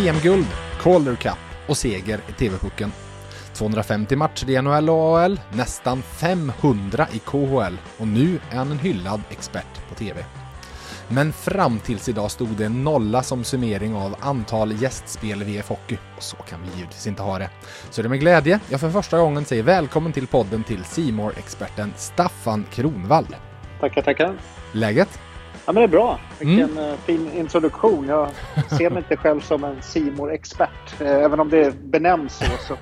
VM-guld, Calder Cup och seger i TV-pucken. 250 matcher i NHL och AHL, nästan 500 i KHL och nu är han en hyllad expert på TV. Men fram tills idag stod det en nolla som summering av antal gästspel i VF Hockey. Och så kan vi givetvis inte ha det. Så det är med glädje jag för första gången säger välkommen till podden till simor experten Staffan Kronvall. Tackar, tackar. Läget? Ja, men det är bra. Vilken mm. fin introduktion. Jag ser mig inte själv som en simor expert eh, även om det benämns så. så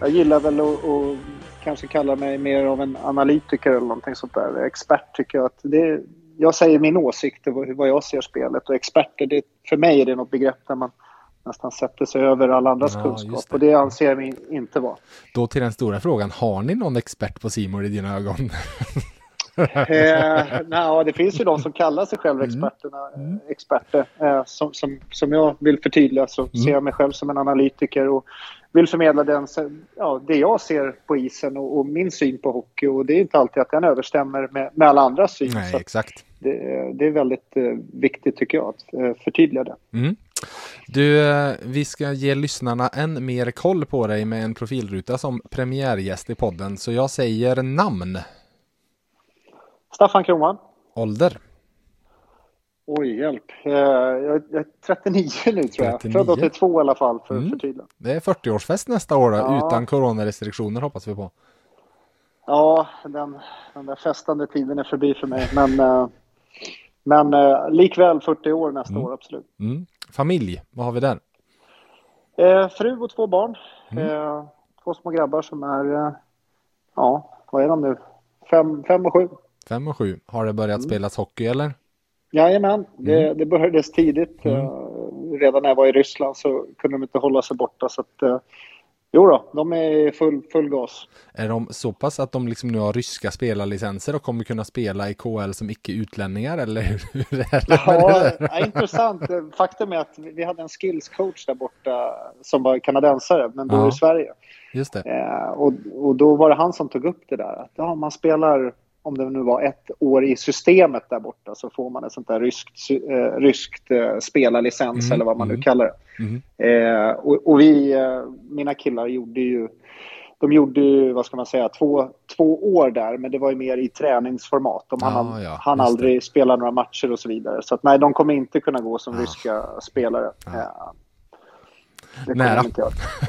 jag gillar väl att, att kanske kalla mig mer av en analytiker eller någonting sånt där. Expert tycker jag att det jag säger min åsikt och vad jag ser spelet och experter, det, för mig är det något begrepp där man nästan sätter sig över alla andras ja, kunskap det. och det anser jag mig inte vara. Då till den stora frågan, har ni någon expert på Simor i dina ögon? eh, nej, det finns ju de som kallar sig själva mm. experterna, mm. experter. Eh, som, som, som jag vill förtydliga så mm. ser jag mig själv som en analytiker och vill förmedla den, ja, det jag ser på isen och, och, min syn på hockey. Och det är inte alltid att den överstämmer med, med alla andras syn. Nej, exakt. Det, det, är väldigt eh, viktigt tycker jag att eh, förtydliga det. Mm. Du, eh, vi ska ge lyssnarna än mer koll på dig med en profilruta som premiärgäst i podden. Så jag säger namn. Staffan Kronman. Ålder? Oj, hjälp. Eh, jag är 39 nu tror jag. 39. Född 82 i alla fall för mm. förtydliga. Det är 40-årsfest nästa år då, ja. utan coronarestriktioner hoppas vi på. Ja, den, den där festande tiden är förbi för mig. Men, eh, men eh, likväl 40 år nästa mm. år, absolut. Mm. Familj, vad har vi där? fru och två barn. Mm. två små grabbar som är, ja, vad är de nu? Fem, fem och sju. Fem och sju. Har det börjat mm. spelas hockey eller? Jajamän, det, mm. det börjades tidigt. Mm. redan när jag var i Ryssland så kunde de inte hålla sig borta. Så att, uh, jo då, de är full, full gas. Är de så pass att de liksom nu har ryska spelarlicenser och kommer kunna spela i KL som icke-utlänningar eller hur är det? Ja, ja, intressant. Faktum är att vi hade en skills-coach där borta som var kanadensare men bor ja. i Sverige. Just det. Eh, och, och då var det han som tog upp det där. Att ja, man spelar om det nu var ett år i systemet där borta så får man ett sånt där ryskt, eh, ryskt eh, spelarlicens mm, eller vad man nu mm, kallar det. Mm. Eh, och, och, vi, eh, mina killar gjorde ju, de gjorde ju, vad ska man säga, två, två år där men det var ju mer i träningsformat. De hann, ah, ja, han aldrig det. spela några matcher och så vidare. Så att, nej, de kommer inte kunna gå som ah. ryska spelare. Ah. Nära.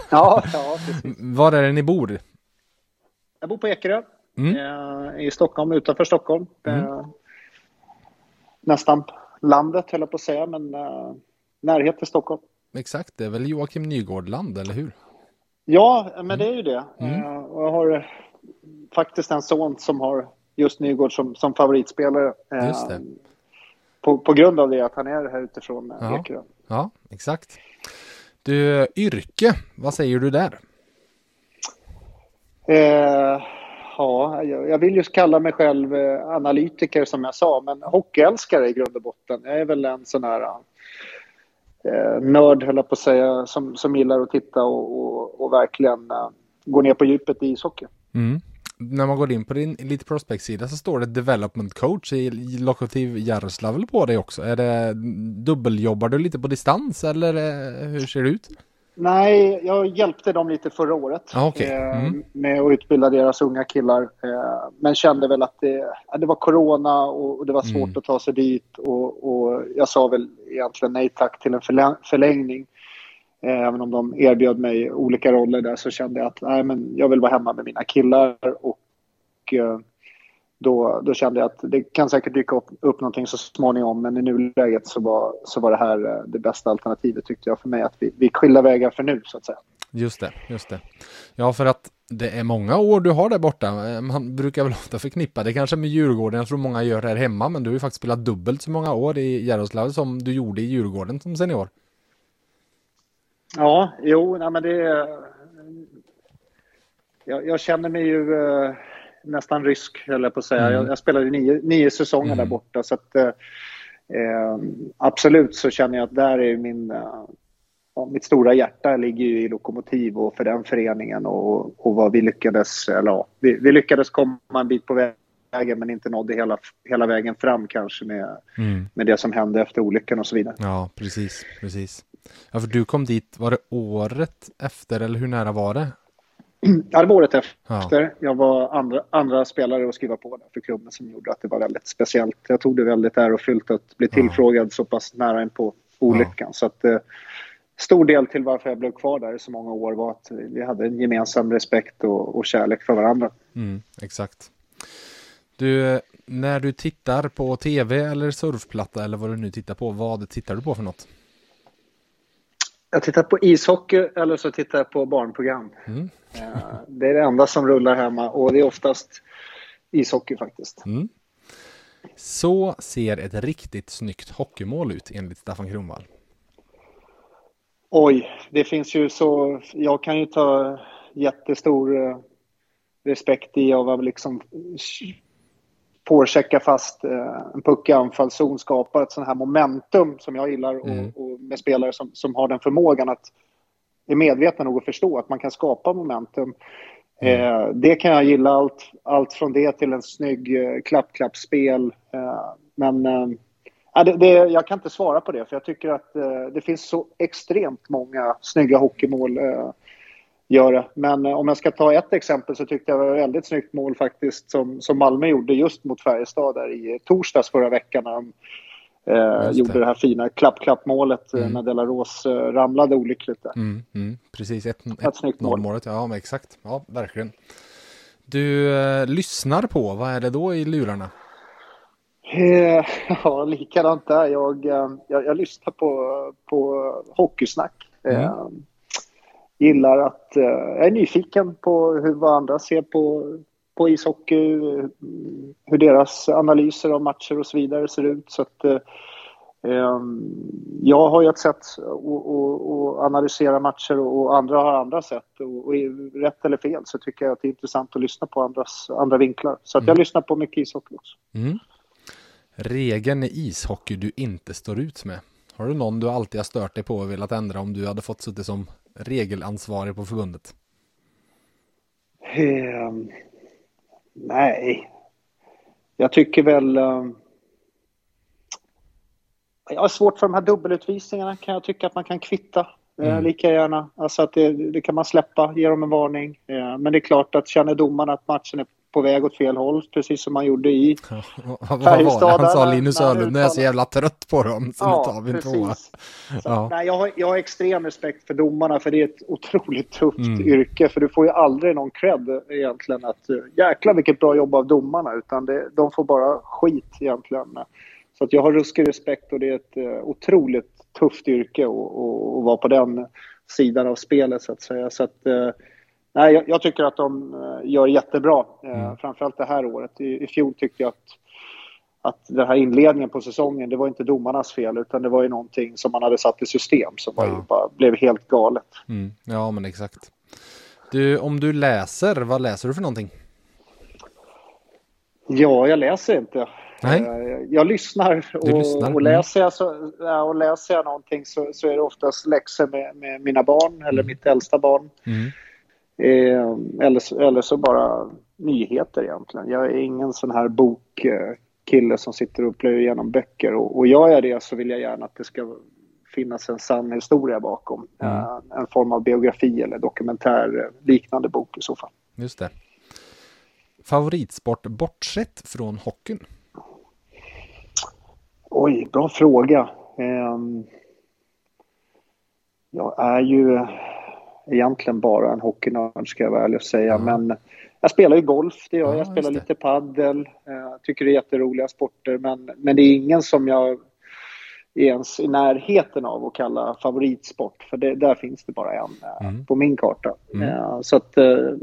Ja, ja, precis. Var är det ni bor? Jag bor på Ekerö. Mm. Eh, i Stockholm, utanför Stockholm. Mm. Eh, nästan landet höll jag på att säga, men eh, närhet till Stockholm. Exakt, det är väl Joakim Nygård-land, eller hur? Ja, men mm. det är ju det. Mm. Och jag har faktiskt en son som har just Nygård som, som favoritspelare. Just det. På, på grund av det att han är här utifrån ja. Ekerö. Ja, exakt. Du, yrke, vad säger du där? Eh, ja, jag vill ju kalla mig själv eh, analytiker som jag sa, men hockeyälskare i grund och botten. Jag är väl en sån här eh, nörd, höll jag på att säga, som, som gillar att titta och, och, och verkligen eh, gå ner på djupet i ishockey. Mm. När man går in på din lite prospect-sida så står det development coach i Lokomotiv Jaroslav på dig också. Är det mm, dubbeljobbar du lite på distans eller eh, hur ser det ut? Nej, jag hjälpte dem lite förra året ah, okay. Eh, mm. med att utbilda deras unga killar. Eh, men kände väl att det, det var corona och det var svårt mm. att ta sig dit. Och, och, jag sa väl egentligen nej tack till en förlängning. Eh, även om de erbjöd mig olika roller där så kände jag att nej, men jag vill vara hemma med mina killar. Och då, då kände jag att det kan säkert dyka upp, upp någonting så småningom men i nuläget så var, så var det här eh, det bästa alternativet tyckte jag för mig att vi, vi skilda vägar för nu så att säga. Just det, just det. Ja, för att det är många år du har där borta. Eh, man brukar väl ofta förknippa det kanske med Djurgården. Jag tror många gör det här hemma, men du har ju faktiskt spelat dubbelt så många år i Jaroslav som du gjorde i Djurgården som senior. Ja, jo, nej, men det... Jag, jag känner mig ju... Uh nästan rysk, höll jag på att säga. Mm. Jag, jag, spelade nio, nio säsonger mm. där borta. Så att, eh, eh, absolut så känner jag att där är min... Eh, mitt stora hjärta ligger ju i Lokomotiv och för den föreningen och, och vad vi lyckades... Eller ja, vi, vi lyckades komma en bit på vägen men inte nådde hela, hela vägen fram kanske med, mm. med det som hände efter olyckan och så vidare. Ja, precis. precis. Ja, för du kom dit, var det året efter eller hur nära var det? Ja, det var året efter. Ja. Jag var andra, andra spelare att skriva på där för klubben som gjorde att det var väldigt speciellt. Jag tog det väldigt ärofyllt att bli tillfrågad ja. så pass nära in på olyckan. Ja. Så att, eh, stor del till varför jag blev kvar där i så många år var att vi hade en gemensam respekt och, och kärlek för varandra. Mm, exakt. Du, när du tittar på tv eller surfplatta eller vad du nu tittar på, vad tittar du på för något? Jag tittar på ishockey eller så tittar jag på barnprogram. Mm. Eh, det är det enda som rullar hemma och det är oftast ishockey faktiskt. Mm. Så ser ett riktigt snyggt hockeymål ut enligt Staffan Kronvall. Oj, det finns ju så... Jag kan ju ta jättestor eh, respekt i att liksom påchecka fast eh, en puck i anfallszon, skapa ett sånt här momentum som jag gillar mm. och, och, med spelare som, som har den förmågan att är medvetna nog att förstå att man kan skapa momentum. Mm. Eh, det kan jag gilla, allt, allt från det till en snygg eh, klapp-klapp-spel. Eh, men eh, det, det, jag kan inte svara på det, för jag tycker att eh, det finns så extremt många snygga hockeymål. Eh, gör det. Men om jag ska ta ett exempel så tyckte jag det var ett väldigt snyggt mål faktiskt som, som Malmö gjorde just mot Färjestad där i torsdags förra veckan. När de, Eh, gjorde det här fina klapp-klapp-målet eh, mm. när Delaros eh, ramlade olyckligt där. Mm, mm. Precis, ett, ett, ett snyggt mål. målet. Ja, men exakt. Ja, verkligen. Du eh, lyssnar på, vad är det då i lurarna? Eh, ja, likadant där. Jag, eh, jag, jag, lyssnar på, på hockeysnack. Mm. Gillar att, jag är nyfiken på hur vad andra ser på på ishockey, hur deras analyser av matcher och så vidare ser ut. Så att, eh, ehm, jag har ju ett sätt att analysera matcher och andra har andra sätt. Och, och rätt eller fel så tycker jag att det är intressant att lyssna på andras, andra vinklar. Så att jag mm. lyssnar på mycket ishockey också. Mm. Regeln i ishockey du inte står ut med? Har du någon du alltid har stört dig på och velat ändra om du hade fått sitta som regelansvarig på förbundet? Um, Nej. Jag tycker väl... Uh, jag har svårt för de här dubbelutvisningarna. Kan jag tycka att man kan kvitta eh, mm. lika gärna. Alltså att det, det, kan man släppa, ge dem en varning. Uh, men det är klart att känner domaren att matchen är på väg åt fel håll, precis som man gjorde i det han sa, Linus Öhlund, nu är jag så jävla trött på dem, så ja, nu tar vi en tvåa. Ja. Nej, jag, har, jag har extrem respekt för domarna, för det är ett otroligt tufft mm. yrke, för du får ju aldrig någon cred egentligen att jäkla vilket bra jobb av domarna, utan det, de får bara skit egentligen. Så att jag har ruskig respekt och det är ett uh, otroligt tufft yrke att vara på den sidan av spelet så att säga. Så att, uh, Nej, jag, jag, tycker att de eh, gör jättebra, eh, mm. framförallt det här året. I, I fjol tyckte jag att, att den här inledningen på säsongen, det var inte domarnas fel utan det var ju någonting som man hade satt i system som ja. bara blev helt galet. Mm. Ja, men exakt. Du, om du läser, vad läser du för någonting? Ja, jag läser inte. Nej. Eh, jag lyssnar och, lyssnar. och, läser, jag så, och läser jag någonting så, så är det oftast läxor med, med mina barn eller mm. mitt äldsta barn. Mm. Eh, eller, eller så bara nyheter egentligen. Jag är ingen sån här bokkille som sitter och plöjer igenom böcker. Och, och gör jag det så vill jag gärna att det ska finnas en sann historia bakom. Mm. Eh, en form av biografi eller dokumentär eh, liknande bok i så fall. Just det. Favoritsport bortsett från hockeyn? Oj, bra fråga. Eh, jag är ju egentligen bara en hockeynörd ska jag vara ärlig och säga. Mm. Men jag spelar ju golf, det gör jag. Jag spelar lite paddel. Jag eh, tycker det är jätteroliga sporter. Men, men det är ingen som jag är ens i närheten av att kalla favoritsport. För det, där finns det bara en eh, mm. på min karta. Mm. Uh, så att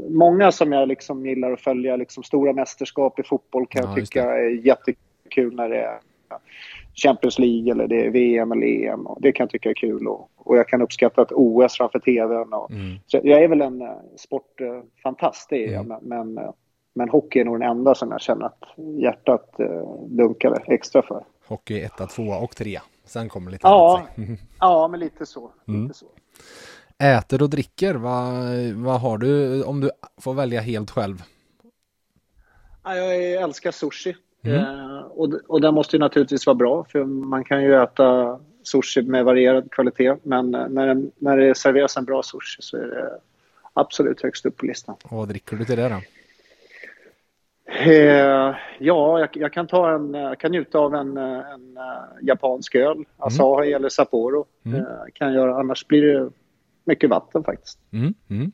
många som jag liksom gillar att följa, liksom stora mästerskap i fotboll kan ja, jag tycka är jättekul när det är Champions League eller det är VM eller EM. Och det kan jag tycka är kul och, och jag kan uppskatta ett OS framför tvn. Och, mm. så jag är väl en uh, sportfantast, det är jag. Mm. Men, men, uh, men hockey är nog den enda som jag känner att hjärtat uh, dunkar extra för. Hockey etta, tvåa och trea. Sen kommer lite ja, annat. ja, men lite så. Mm. Lite så. Äter och dricker, vad, vad har du om du får välja helt själv? Jag älskar sushi. Mm. Eh, och, och den måste ju naturligtvis vara bra för man kan ju äta sushi med varierad kvalitet. Men eh, när, det, när det serveras en bra sushi så är det absolut högst upp på listan. Och vad dricker du till det då? Eh, ja, jag, jag, kan ta en, jag kan njuta av en, en, japansk öl, mm. Asahi eller Sapporo. Mm. Eh, kan göra, annars blir det mycket vatten faktiskt. Mm. Mm.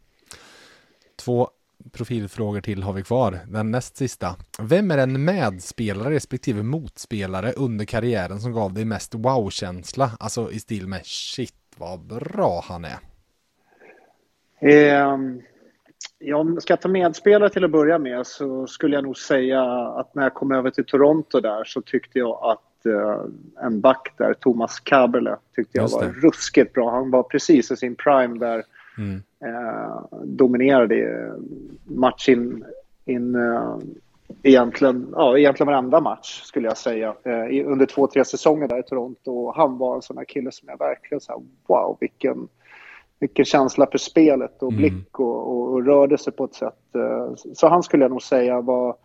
Två profilfrågor till har vi kvar. Den näst sista. Vem är den medspelare respektive motspelare under karriären som gav dig mest wow-känsla? Alltså i stil med shit vad bra han är. Eh, ja, ska jag ta medspelare till att börja med så skulle jag nog säga att när jag kom över till Toronto där så tyckte jag att eh, en back där, Thomas Kaberle, tyckte jag var ruskigt bra. Han var precis i sin prime där Mm. Eh, dominerade match in, eh, egentligen, ja, egentligen varenda match skulle jag säga. Eh, under två, tre säsonger där i Toronto. Och han var en sån här kille som jag verkligen sa wow, vilken, vilken känsla för spelet och mm. blick och, och, och, rörde sig på ett sätt. Eh, så han skulle jag nog säga var,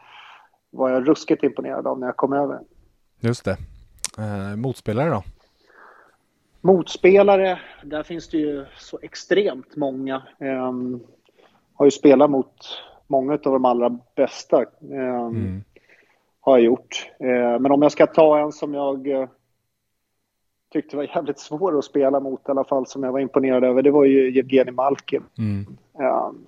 var jag ruskigt imponerad av när jag kom över. Just det. Eh, motspelare då? Motspelare, där finns det ju så extremt många. Um, har ju spelat mot många av de allra bästa. Um, mm. Har jag gjort. Uh, men om jag ska ta en som jag uh, tyckte var jävligt svår att spela mot i alla fall, som jag var imponerad över, det var ju Evgenij Malkin. Mm. Um,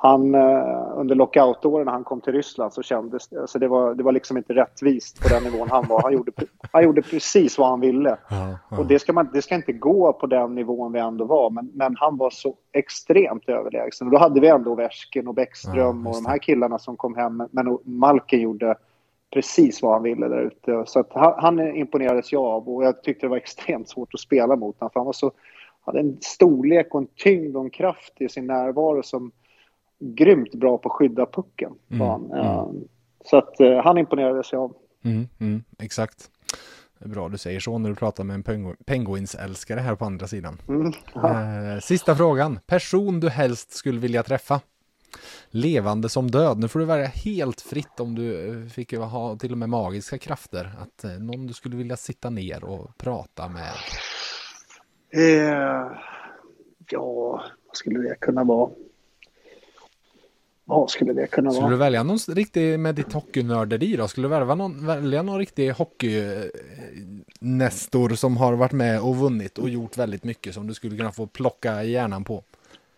han, uh, under lockoutåren när han kom till Ryssland så kändes alltså det var, det var liksom inte rättvist på den nivån han var. Han gjorde, han gjorde precis vad han ville. Ja, ja. Och det ska, man, det ska inte gå på den nivån vi ändå var, men, men han var så extremt överlägsen. Och då hade vi ändå Ovechkin och Bäckström ja, och de här killarna som kom hem, men Malkin gjorde precis vad han ville där ute. Så han, han imponerades jag av och jag tyckte det var extremt svårt att spela mot honom, för han var så, hade en storlek och en tyngd och en kraft i sin närvaro som grymt bra på att skydda pucken. Mm, mm. Så att uh, han imponerades jag av. Mm, mm, exakt. Bra du säger så när du pratar med en pengu penguinsälskare här på andra sidan. Mm, eh, sista frågan. Person du helst skulle vilja träffa? Levande som död. Nu får du välja helt fritt om du eh, fick ha till och med magiska krafter. Att eh, någon du skulle vilja sitta ner och prata med. Eh, ja, vad skulle det kunna vara? Vad skulle det kunna vara? Skulle du välja någon riktig med ditt hockeynörderi då? Skulle du välja någon, välja någon riktig hockeynestor som har varit med och vunnit och gjort väldigt mycket som du skulle kunna få plocka hjärnan på?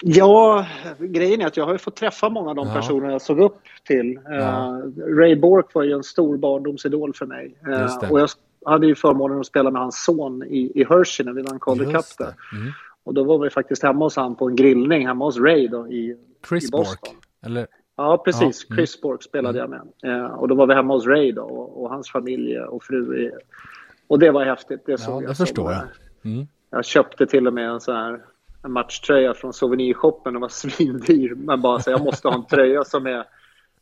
Ja, grejen är att jag har fått träffa många av de ja. personer jag såg upp till. Ja. Uh, Ray Bork var ju en stor barndomsidol för mig. Uh, och jag hade ju förmånen att spela med hans son i, i Hershey när vi vann Calder Cup där. Mm. Och då var vi faktiskt hemma hos han på en grillning hemma hos Ray då i, Chris i Boston. Bork. Eller? Ja, precis. Ja. Mm. Chris Bork spelade mm. jag med. Eh, och då var vi hemma hos Ray då, och, och, hans familj och fru. Och det var häftigt. Det såg ja, det jag förstår jag. Mm. Jag köpte till och med en sån här en matchtröja från souvenirshoppen och var svindyr. Men bara så jag måste ha en tröja som är,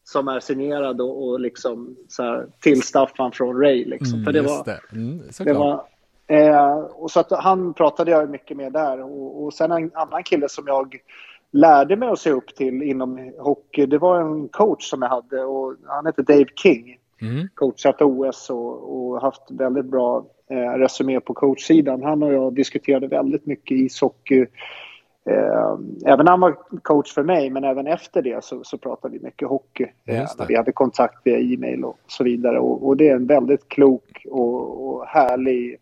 som är signerad och, och liksom så här, till Staffan från Ray. Liksom. Mm, För det var, det. Mm, det var eh, och så att han pratade jag mycket med där. Och, och sen en annan kille som jag lärde mig att se upp till inom hockey, det var en coach som jag hade och han hette Dave King. Mm. Coachat OS och, och, haft väldigt bra eh, resumé på coachsidan. Han och jag diskuterade väldigt mycket ishockey. Eh, även han var coach för mig, men även efter det så, så pratade vi mycket hockey. Eh, vi hade kontakt via e-mail och så vidare. Och, och det är en väldigt klok och, och härlig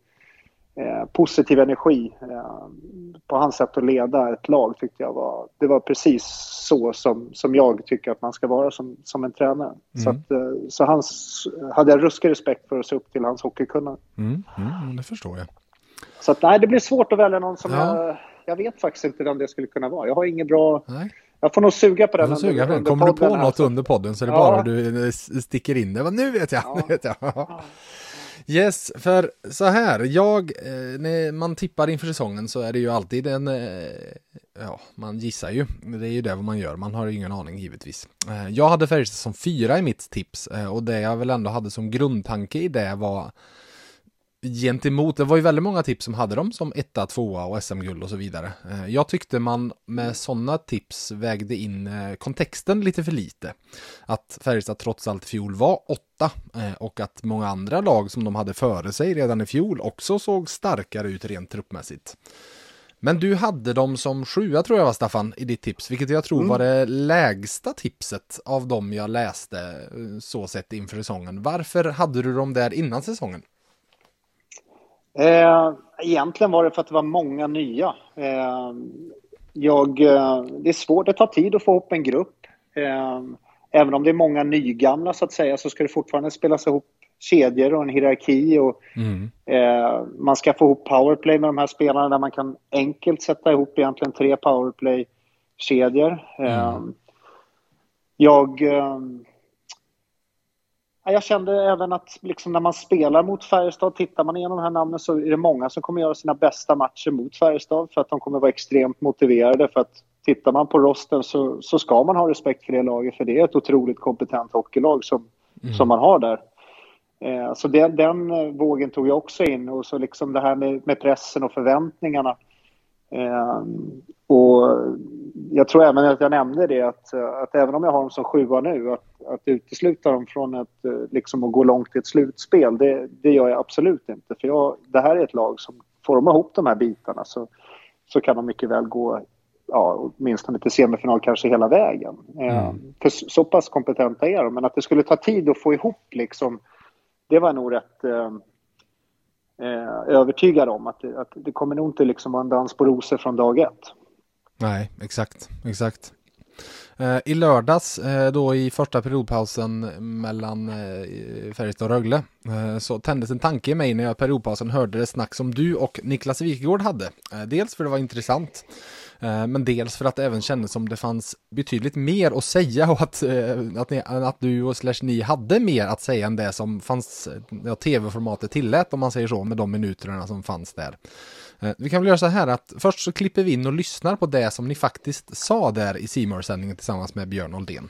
Eh, positiv energi eh, på hans sätt att leda ett lag tyckte jag var, det var precis så som, som jag tycker att man ska vara som, som en tränare. Mm. Så, att, eh, så hans, hade jag ruskig respekt för att se upp till hans hockeykunnande. Mm, mm, det förstår jag. Så att, nej, det blir svårt att välja någon som ja. jag, jag vet faktiskt inte vem det skulle kunna vara. Jag har inget bra... Nej. Jag får nog suga på den. Under, suga på den. Kommer du på något alltså. under podden så är det ja. bara du sticker in det. Nu vet jag. Ja. Nu vet jag. Yes, för så här, jag, eh, när man tippar inför säsongen så är det ju alltid en, eh, ja, man gissar ju, det är ju det vad man gör, man har ju ingen aning givetvis. Eh, jag hade Färjestad som fyra i mitt tips eh, och det jag väl ändå hade som grundtanke i det var gentemot, det var ju väldigt många tips som hade dem som etta, tvåa och SM-guld och så vidare. Eh, jag tyckte man med sådana tips vägde in eh, kontexten lite för lite. Att Färjestad trots allt i fjol var åtta eh, och att många andra lag som de hade före sig redan i fjol också såg starkare ut rent truppmässigt. Men du hade dem som sjua tror jag var Staffan i ditt tips, vilket jag tror mm. var det lägsta tipset av dem jag läste så sett inför säsongen. Varför hade du dem där innan säsongen? Eh, egentligen var det för att det var många nya. Eh, jag, eh, det är svårt, det tar tid att få ihop en grupp. Även om det är många nygamla så att säga så ska det fortfarande spelas ihop kedjor och en hierarki. Och, mm. man ska få ihop powerplay med de här spelarna där man kan enkelt sätta ihop egentligen tre powerplay-kedjor. Mm. Jag jag kände även att liksom när man spelar mot Färjestad, tittar man igenom de här namnen så är det många som kommer göra sina bästa matcher mot Färjestad för att de kommer vara extremt motiverade. För att tittar man på rosten så, så ska man ha respekt för det laget för det är ett otroligt kompetent hockeylag som, mm. som man har där. Eh, så den, den eh, vågen tog jag också in och så liksom det här med, med pressen och förväntningarna. Eh, och jag tror även att jag nämnde det att, att även om jag har dem som sjua nu, att, att utesluta dem från ett, liksom att gå långt i ett slutspel, det, det gör jag absolut inte. För jag, det här är ett lag som, får de ihop de här bitarna så, så kan de mycket väl gå ja, åtminstone till semifinal kanske hela vägen. Mm. För så pass kompetenta är de, men att det skulle ta tid att få ihop liksom, det var nog rätt eh, eh, övertygad om att att det kommer nog inte liksom vara en dans på rosor från dag ett. Nej, exakt, exakt. Eh, I lördags eh, då i första periodpausen mellan eh, Färjestad och Rögle så tändes en tanke i mig när jag i periodpausen hörde det snack som du och Niklas Wikegård hade. Dels för det var intressant men dels för att det även kändes som det fanns betydligt mer att säga och att, att, ni, att du och slash ni hade mer att säga än det som fanns, ja, tv-formatet tillät om man säger så, med de minuterna som fanns där. Eh, vi kan väl göra så här att först så klipper vi in och lyssnar på det som ni faktiskt sa där i simor sändningen tillsammans med Björn Oldén.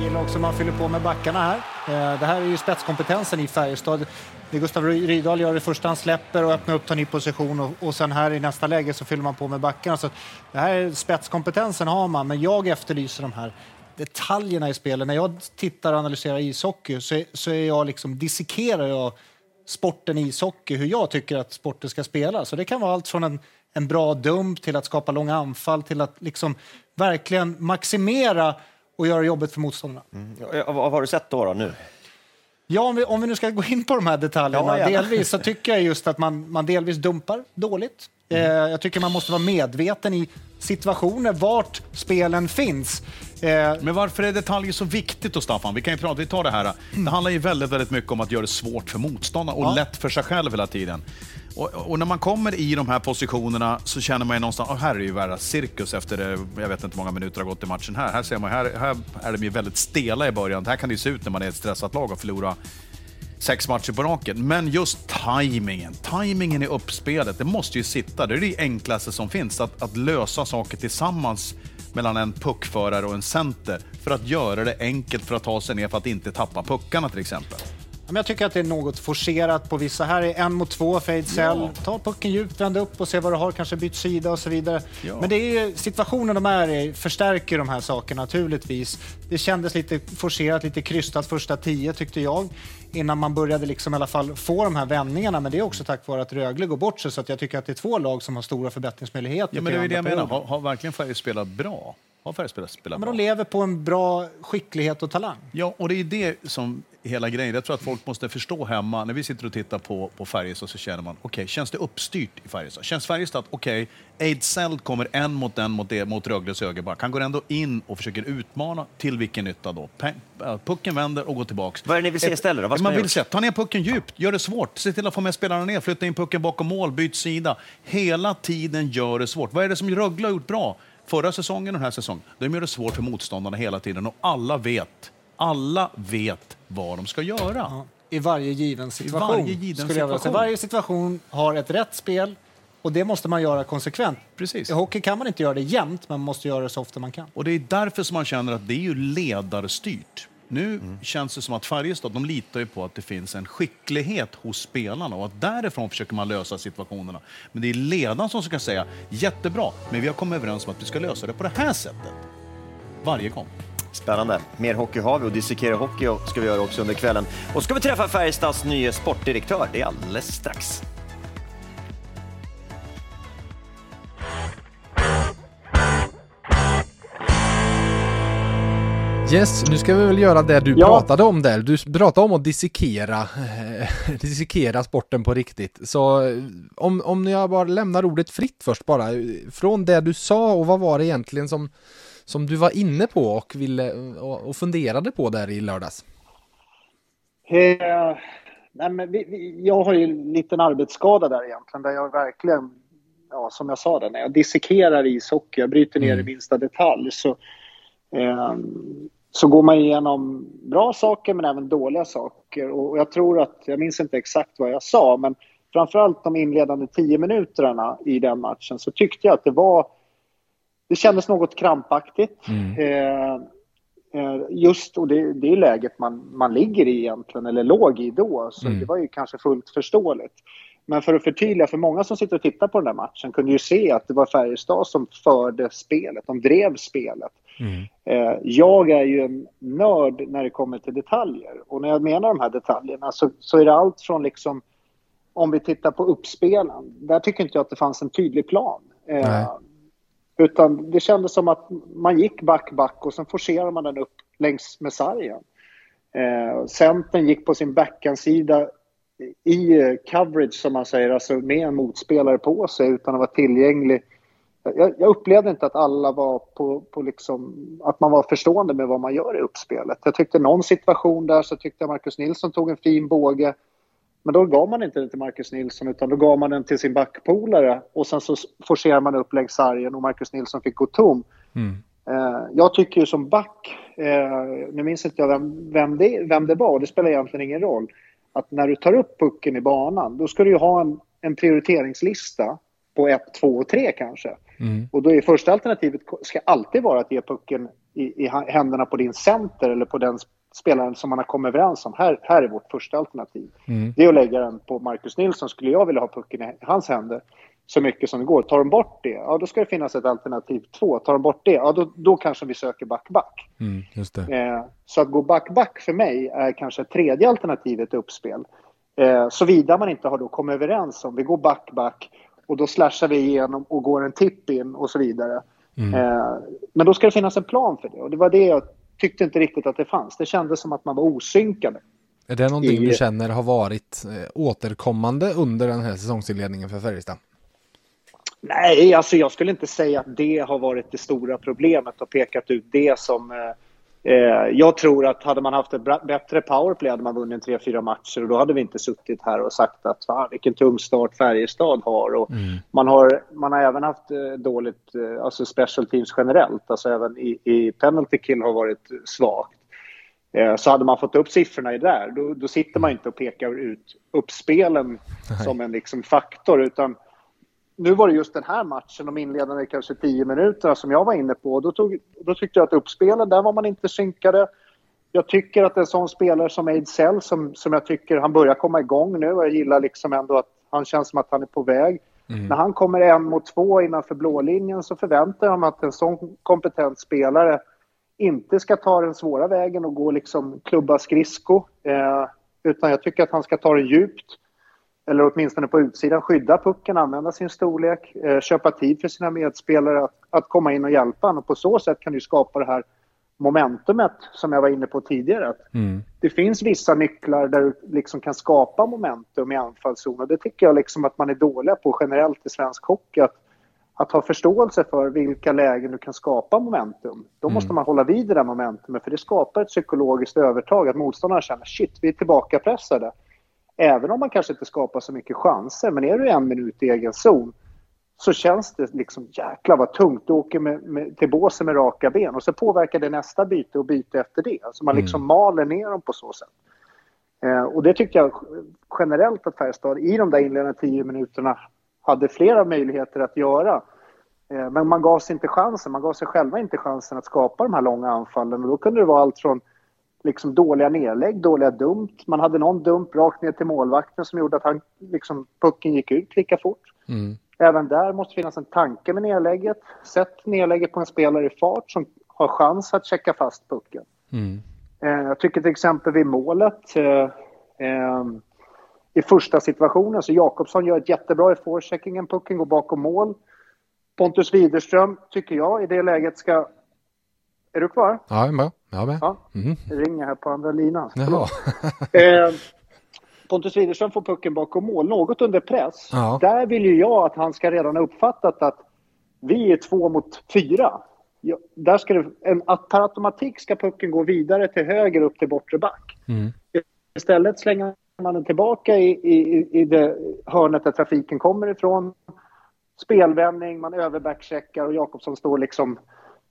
Gillar också man fyller på med backarna här. Eh, det här är ju spetskompetensen i Färjestad. Det Gustav Rydahl gör det första han släpper och öppnar upp, tar ny position och, och sen här i nästa läge så fyller man på med backarna. Så det här är spetskompetensen har man, men jag efterlyser de här detaljerna i spelet. När jag tittar och analyserar ishockey så, är, så är jag liksom, dissekerar jag sporten ishockey, hur jag tycker att sporten ska spelas. Så det kan vara allt från en, en bra dump till att skapa långa anfall till att liksom verkligen maximera och göra jobbet för motståndarna. Mm. Vad har du sett då, då nu? Ja, om vi, om vi nu ska gå in på de här detaljerna. Ja, ja. Delvis så tycker jag just att man, man delvis dumpar dåligt. Mm. Eh, jag tycker man måste vara medveten i situationer vart spelen finns. Eh, Men varför är detaljer så viktigt då, Staffan? Vi kan ju prata, vi tar det här. Det handlar ju väldigt, väldigt mycket om att göra det svårt för motståndaren och ja. lätt för sig själv hela tiden. Och, och, när man kommer i de här positionerna så känner man ju någonstans, oh, här är ju värre cirkus efter, jag vet inte hur många minuter har gått i matchen här. Här ser man, här, här är de ju väldigt stela i början. Här kan det ju se ut när man är ett stressat lag och förlorar sex matcher på raken. Men just tajmingen, tajmingen i uppspelet, det måste ju sitta. Det är det enklaste som finns, att, att lösa saker tillsammans mellan en puckförare och en center för att göra det enkelt för att ta sig ner för att inte tappa puckarna till exempel. Jag tycker att det är något forcerat på vissa. Här är en mot två, fade cell. Ja. Ta pucken djupt, vänd upp och se vad du har, kanske bytt sida och så vidare. Ja. Men det är situationen de är i förstärker de här sakerna naturligtvis. Det kändes lite forcerat, lite krystat första tio tyckte jag. Innan man började liksom i alla fall få de här vändningarna. Men det är också tack vare att Rögle går bort sig. Så att jag tycker att det är två lag som har stora förbättringsmöjligheter. Ja, men det är det jag menar. Har, har verkligen Färjestad spelat bra? Har Färjestad spelat bra? Men de lever på en bra skicklighet och talang. Ja, och det är det som hela grejen. Jag tror att folk måste förstå hemma, när vi sitter och tittar på, på Färjestad så känner man, okej, okay, känns det uppstyrt i Färjestad? Känns Färjestad att, okej, okay, Ejdsell kommer en mot en mot, det, mot Rögles högerback. Han går ändå in och försöker utmana, till vilken nytta då? Pucken vänder och går tillbaks. Vad är det ni vill se istället då? Man vill se, ta ner pucken djupt, gör det svårt, se till att få med spelarna ner, flytta in pucken bakom mål, byt sida. Hela tiden gör det svårt. Vad är det som Rögle har gjort bra? Förra säsongen och den här säsongen. De gör det svårt för motståndarna hela tiden och alla vet alla vet vad de ska göra. Ja, I varje given situation. I varje, given situation. Varje situation har ett rätt spel Och det måste man göra konsekvent. Precis. I hockey kan man inte göra det jämt, men man måste göra det så ofta man kan. Och det är därför som man känner att det är ju ledarstyrt. Nu känns det som att Färjestad de litar på att det finns en skicklighet hos spelarna och att därifrån försöker man lösa situationerna. Men det är ledaren som ska säga jättebra, men vi har kommit överens om att vi ska lösa det på det här sättet. Varje gång. Spännande. Mer hockey har vi och dissekera hockey ska vi göra också under kvällen. Och så ska vi träffa Färjestads nya sportdirektör. Det är alldeles strax. Yes, nu ska vi väl göra det du Ja. pratade om där. Du pratade om att dissekera, eh, dissekera sporten på riktigt. Så eh, om, om jag bara lämnar ordet fritt först bara. Från det du sa och vad var det egentligen som, som du var inne på och, ville, och, och funderade på där i lördags? Eh, nej, men vi, vi, jag har ju en liten arbetsskada där egentligen, där jag verkligen, ja, som jag sa, där, när jag dissekerar ishockey, jag bryter ner i minsta detalj, så, eh, så går man igenom bra saker men även dåliga saker. Och, och jag tror att, jag minns inte exakt vad jag sa, men framförallt de inledande tio minuterna i den matchen så tyckte jag att det var, det kändes något krampaktigt. Eh, Eh, Just, och det, det är läget man, man ligger i egentligen, eller låg i då, så det var ju kanske fullt förståeligt. Men för att förtydliga, för många som sitter och tittar på den där matchen kunde ju se att det var Färjestad som förde spelet, de drev spelet. Eh, Jag är ju en nörd när det kommer till detaljer. Och när jag menar de här detaljerna så, så är det allt från liksom, om vi tittar på uppspelen, där tycker inte jag att det fanns en tydlig plan. Eh utan det kändes som att man gick back, back och sen forcerade man den upp längs med sargen. Eh, centern gick på sin backhandsida i coverage som man säger, alltså med en motspelare på sig utan att vara tillgänglig. Jag, jag upplevde inte att alla var på, på liksom, att man var förstående med vad man gör i uppspelet. Jag tyckte någon situation där så tyckte jag Marcus Nilsson tog en fin båge. Men då gav man inte den till Marcus Nilsson utan då gav man den till sin backpolare och sen så forcerar man upp längs sargen och Marcus Nilsson fick gå tom. Eh, jag tycker ju som back, eh, nu minns inte jag vem, vem, det, vem det var det spelar egentligen ingen roll, att när du tar upp pucken i banan då ska du ju ha en, en prioriteringslista på 1, 2 och 3 kanske. Och då är första alternativet ska alltid vara att ge pucken i, i händerna på din center eller på den spelaren som man har kommit överens om. Här, här är vårt första alternativ. Det är att lägga den på Marcus Nilsson. Skulle jag vilja ha pucken i hans händer så mycket som det går. Tar de bort det, ja då ska det finnas ett alternativ två. Tar de bort det, ja då, då kanske vi söker back-back. Mm. Eh, så att gå back-back för mig är kanske tredje alternativet i uppspel. Eh, Såvida man inte har då kommit överens om vi går back-back och då slashar vi igenom och går en tipp in och så vidare. Eh, men då ska det finnas en plan för det och det var det jag tyckte inte riktigt att det fanns. Det kändes som att man var osynkade. Är det någonting i- du känner har varit eh, återkommande under den här säsongsinledningen för Färjestad? Nej, alltså jag skulle inte säga att det har varit det stora problemet och pekat ut det som... Eh, jag tror att hade man haft ett bättre powerplay hade man vunnit tre, fyra matcher och då hade vi inte suttit här och sagt att fan, vilken tung start Färjestad har. Och man, har man har även haft eh, dåligt, eh, alltså special teams generellt, alltså även i, i penalty kill har varit svagt. Så hade man fått upp siffrorna i där, då, då sitter man inte och pekar ut uppspelen som en liksom faktor, utan nu var det just den här matchen, de inledande kanske tio minuterna som jag var inne på. Då, tog, då tyckte jag att uppspelen, där var man inte synkade. Jag tycker att en sån spelare som Ejdsell, som, som jag tycker han börjar komma igång nu, och jag gillar liksom ändå att han känns som att han är på väg. När han kommer en mot två innanför blålinjen så förväntar jag mig att en sån kompetent spelare inte ska ta den svåra vägen och gå liksom klubba skridsko. Eh, utan jag tycker att han ska ta det djupt eller åtminstone på utsidan, skydda pucken, använda sin storlek, eh, köpa tid för sina medspelare att, att komma in och hjälpa. Och på så sätt kan du skapa det här momentumet som jag var inne på tidigare. Att Det finns vissa nycklar där du liksom kan skapa momentum i anfallszon och det tycker jag liksom att man är dåliga på generellt i svensk hockey. Att, att ha förståelse för vilka lägen du kan skapa momentum. Då måste man hålla vid det där momentumet för det skapar ett psykologiskt övertag. Att motståndarna känner shit, vi är tillbakapressade. Även om man kanske inte skapar så mycket chanser, men är du en minut i egen zon så känns det liksom jäklar vad tungt. Du åker med, med, till båsen med raka ben och så påverkar det nästa byte och byte efter det. Så man liksom maler ner dem på så sätt. Eh, och det tycker jag generellt att Färjestad i de där inledande tio minuterna hade flera möjligheter att göra. Eh, men man gav sig inte chansen, man gav sig själva inte chansen att skapa de här långa anfallen. Och då kunde det vara allt från liksom dåliga nedlägg, dåliga dump. Man hade någon dump rakt ner till målvakten som gjorde att han, liksom, pucken gick ut lika fort. Mm. Även där måste finnas en tanke med nedlägget. Sätt nedlägget på en spelare i fart som har chans att checka fast pucken. Mm. Eh, jag tycker till exempel vid målet eh, eh, i första situationen så Jakobsson gör ett jättebra i forecheckingen. Pucken går bakom mål. Pontus Widerström tycker jag i det läget ska... Är du kvar? Ja, jag är med. Jag med. Ja. Mm. Det ringer här på andra linan. Eh, Pontus Widerström får pucken bakom mål, något under press. Ja. Där vill ju jag att han ska redan ha uppfattat att vi är två mot fyra. Ja, där ska det, en, att per automatik ska pucken gå vidare till höger upp till bortre back. Mm. Istället slänger man den tillbaka i, i, i det hörnet där trafiken kommer ifrån. Spelvändning, man överbackcheckar och Jakobsson står liksom...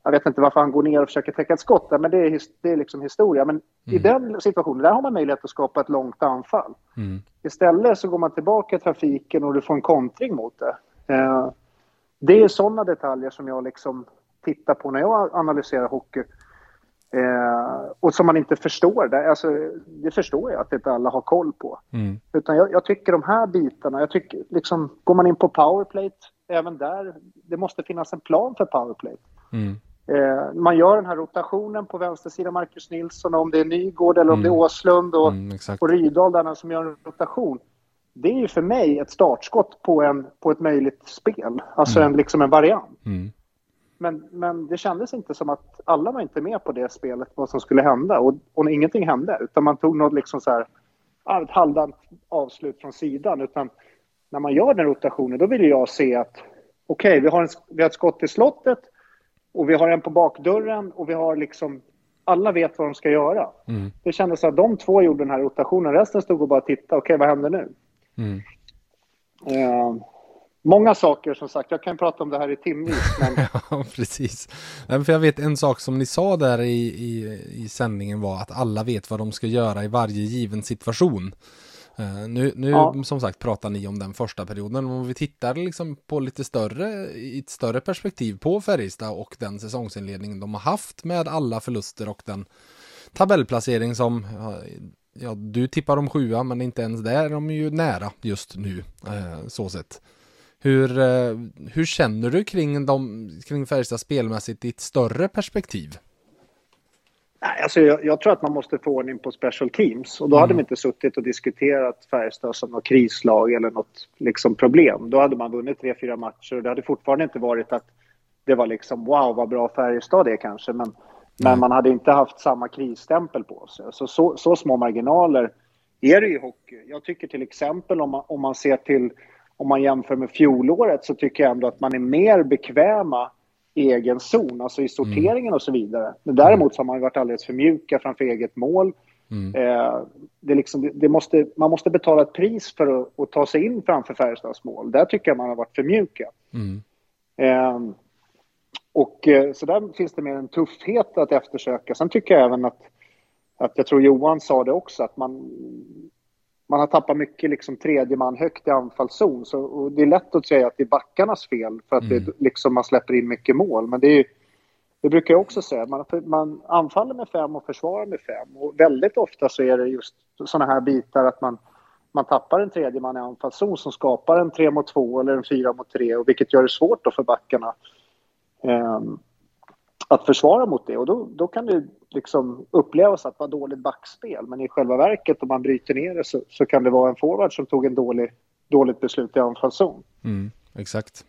Jag vet inte varför han går ner och försöker täcka ett skott där, men det är, det är liksom historia. Men i den situationen, där har man möjlighet att skapa ett långt anfall. Mm. Istället så går man tillbaka i trafiken och du får en kontring mot det. Eh, det är sådana detaljer som jag liksom tittar på när jag analyserar hockey. Eh, och som man inte förstår. Det, alltså, det förstår jag att inte alla har koll på. Mm. Utan jag, jag tycker de här bitarna, jag tycker liksom, går man in på powerplate, även där, det måste finnas en plan för powerplate. Mm. Eh, man gör den här rotationen på vänstersidan, Marcus Nilsson, om det är Nygård eller om det är Åslund och, Mm, och Rydahl där som gör en rotation. Det är ju för mig ett startskott på, en, på ett möjligt spel, alltså en, liksom en variant. Mm. Men, men det kändes inte som att alla var inte med på det spelet, vad som skulle hända. Och, och ingenting hände, utan man tog något liksom så här, ett halvdant avslut från sidan. Utan när man gör den rotationen, då vill jag se att okej, vi, har en, vi har ett skott i slottet och vi har en på bakdörren och vi har liksom alla vet vad de ska göra. Mm. Det kändes som att de två gjorde den här rotationen. Resten stod och bara tittade. Okej, vad händer nu? Mm. Eh, många saker, som sagt. Jag kan prata om det här i timvis, men Ja, precis. Nej, För jag vet en sak som ni sa där i, i, i sändningen var att alla vet vad de ska göra i varje given situation. Eh, nu nu Ja. som sagt pratar ni om den första perioden. Om vi tittar liksom på lite större, i ett större perspektiv på Färjestad och den säsongsinledningen de har haft med alla förluster och den tabellplacering som ja, du tippar om sjua men inte ens där. De är ju nära just nu eh, så sett. Hur, eh, hur känner du kring, dem, kring Färjestad spelmässigt i ett större perspektiv? Nej, alltså jag, jag tror att man måste få ordning på special teams. Och då hade de inte suttit och diskuterat Färjestad som något krislag eller något liksom problem. Då hade man vunnit tre, fyra matcher och det hade fortfarande inte varit att det var liksom wow vad bra Färjestad är kanske. Men, men man hade inte haft samma krisstämpel på sig. Så, så, så små marginaler är det i hockey. Jag tycker till exempel om man, om man ser till om man jämför med fjolåret så tycker jag ändå att man är mer bekväma egen zon, alltså i sorteringen och så vidare. Men däremot så har man varit alldeles för mjuka framför eget mål. Eh, det liksom, det, det måste, man måste betala ett pris för att, att ta sig in framför Färjestads mål. Där tycker jag man har varit för mjuka. Mm. Eh, och eh, så där finns det mer en tuffhet att eftersöka. Sen tycker jag även att, att jag tror Johan sa det också, att man, man har tappat mycket liksom tredje man högt i anfallszon. Så, och det är lätt att säga att det är backarnas fel för att det, liksom, man släpper in mycket mål. Men det, är, det brukar jag också säga, man, man anfaller med fem och försvarar med fem. Och väldigt ofta så är det just sådana här bitar att man, man tappar en tredje man i anfallszon som skapar en tre mot två eller en fyra mot tre. Och vilket gör det svårt då för backarna ehm, att försvara mot det. Och då, då kan det liksom upplevas att vara dåligt backspel. Men i själva verket, om man bryter ner det, så, så kan det vara en forward som tog en dålig, dåligt beslut i anfallszon. Mm, exakt.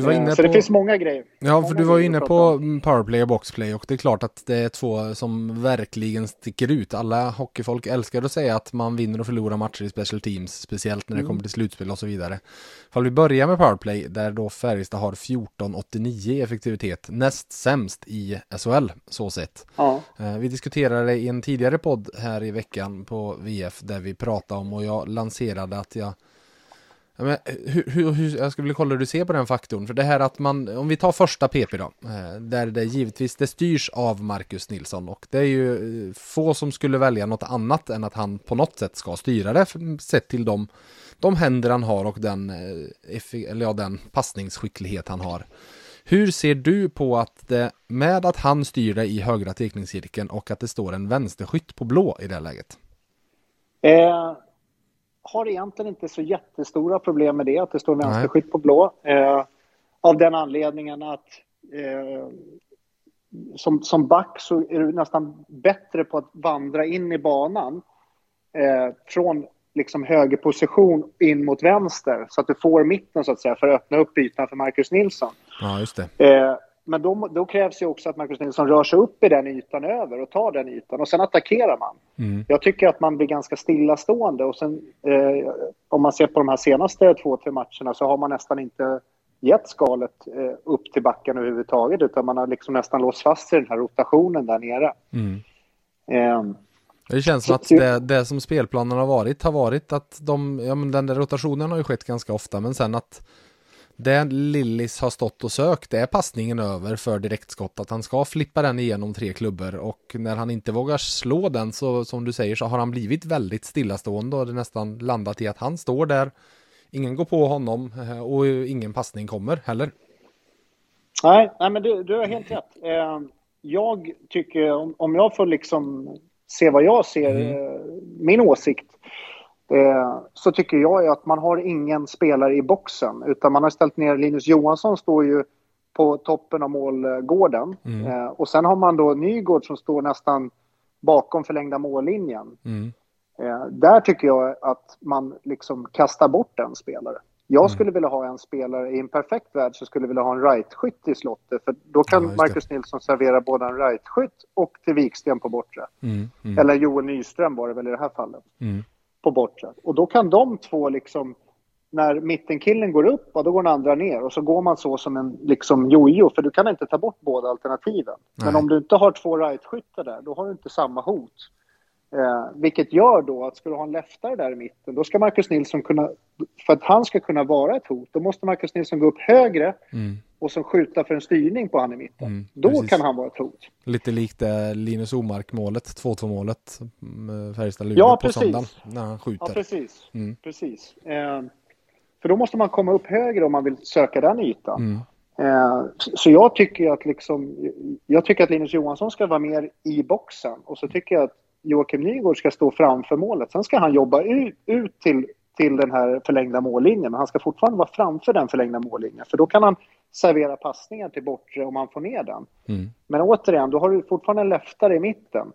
Du var inne så på... det finns många grejer. Ja, Många för du var ju inne på om. mm, powerplay och boxplay och det är klart att det är två som verkligen sticker ut. Alla hockeyfolk älskar att säga att man vinner och förlorar matcher i special teams, speciellt när det kommer till slutspel och så vidare. Fall vi börjar med powerplay, där då Färjestad har 14,89 i effektivitet, näst sämst i SHL, så sett. Ja. Eh, Vi diskuterade i en tidigare podd här i veckan på VF där vi pratade om och jag lanserade att jag Ja, men eh, hur, hur, hur, jag skulle vilja kolla hur du ser på den faktorn. För det här att man, om vi tar första PP då, eh, där det givetvis, det styrs av Marcus Nilsson och det är ju eh, få som skulle välja något annat än att han på något sätt ska styra det, sett till de de händer han har och den, eller ja, den passningsskicklighet han har. Hur ser du på att det, med att han styr det i högra teckningscirkeln och att det står en vänsterskytt på blå i det läget? Eh, har egentligen inte så jättestora problem med det, att det står vänsterskytt på blå. Eh, av den anledningen att eh, som, som back så är du nästan bättre på att vandra in i banan eh, från liksom högerposition in mot vänster så att du får mitten så att säga för att öppna upp ytan för Marcus Nilsson. Ja, just det. Men då, då, krävs ju också att Marcus Nilsson rör sig upp i den ytan över och tar den ytan och sen attackerar man. Mm. Jag tycker att man blir ganska stillastående och sen eh, om man ser på de här senaste två, tre matcherna så har man nästan inte gett skalet eh, upp till backen överhuvudtaget utan man har liksom nästan låst fast i den här rotationen där nere. Mm. Eh, det känns som att det, det, som spelplanen har varit har varit att de, ja men den där rotationen har ju skett ganska ofta men sen att det Lillis har stått och sökt är passningen över för direktskott att han ska flippa den igenom tre klubbor och när han inte vågar slå den så som du säger så har han blivit väldigt stillastående och det nästan landat i att han står där ingen går på honom eh, och ingen passning kommer heller. Nej, nej men du, du har helt rätt. Eh, jag tycker, om jag får liksom se vad jag ser, mm. Eh, min åsikt, så tycker jag att man har ingen spelare i boxen utan man har ställt ner Linus Johansson står ju på toppen av målgården mm. och sen har man då Nygård som står nästan bakom förlängda mållinjen. Mm. Eh, där tycker jag att man liksom kastar bort en spelare. Jag mm. skulle vilja ha en spelare, i en perfekt värld så skulle jag vilja ha en right-skytt i slottet. För då kan ja, Marcus Nilsson servera både en right-skytt och till Viksten på bortre. Mm, mm. Eller Joel Nyström var det väl i det här fallet. På bortre. Och då kan de två liksom, när mittenkillen går upp, då går den andra ner. Och så går man så som en liksom jojo, för du kan inte ta bort båda alternativen. Nej. Men om du inte har två right-skyttar där, då har du inte samma hot. Eh, vilket gör då att ska du ha en leftare där i mitten, då ska Marcus Nilsson kunna, för att han ska kunna vara ett hot, då måste Marcus Nilsson gå upp högre mm. Och så skjuta för en styrning på han i mitten. Mm, då precis. kan han vara ett hot. Lite likt eh, Linus Omark-målet, 2-2 målet, mm, Färjestad-Luleå ja, på söndagen, när han skjuter. Ja, precis. Mm. precis. Eh, för då måste man komma upp högre om man vill söka den ytan. Mm. Eh, så jag tycker att liksom, jag tycker att Linus Johansson ska vara mer i boxen och så tycker jag att Joakim Nygård ska stå framför målet. Sen ska han jobba ut, ut till, till den här förlängda mållinjen, men han ska fortfarande vara framför den förlängda mållinjen, för då kan han servera passningar till bortre om man får ner den. Mm. Men återigen, då har du fortfarande en leftare i mitten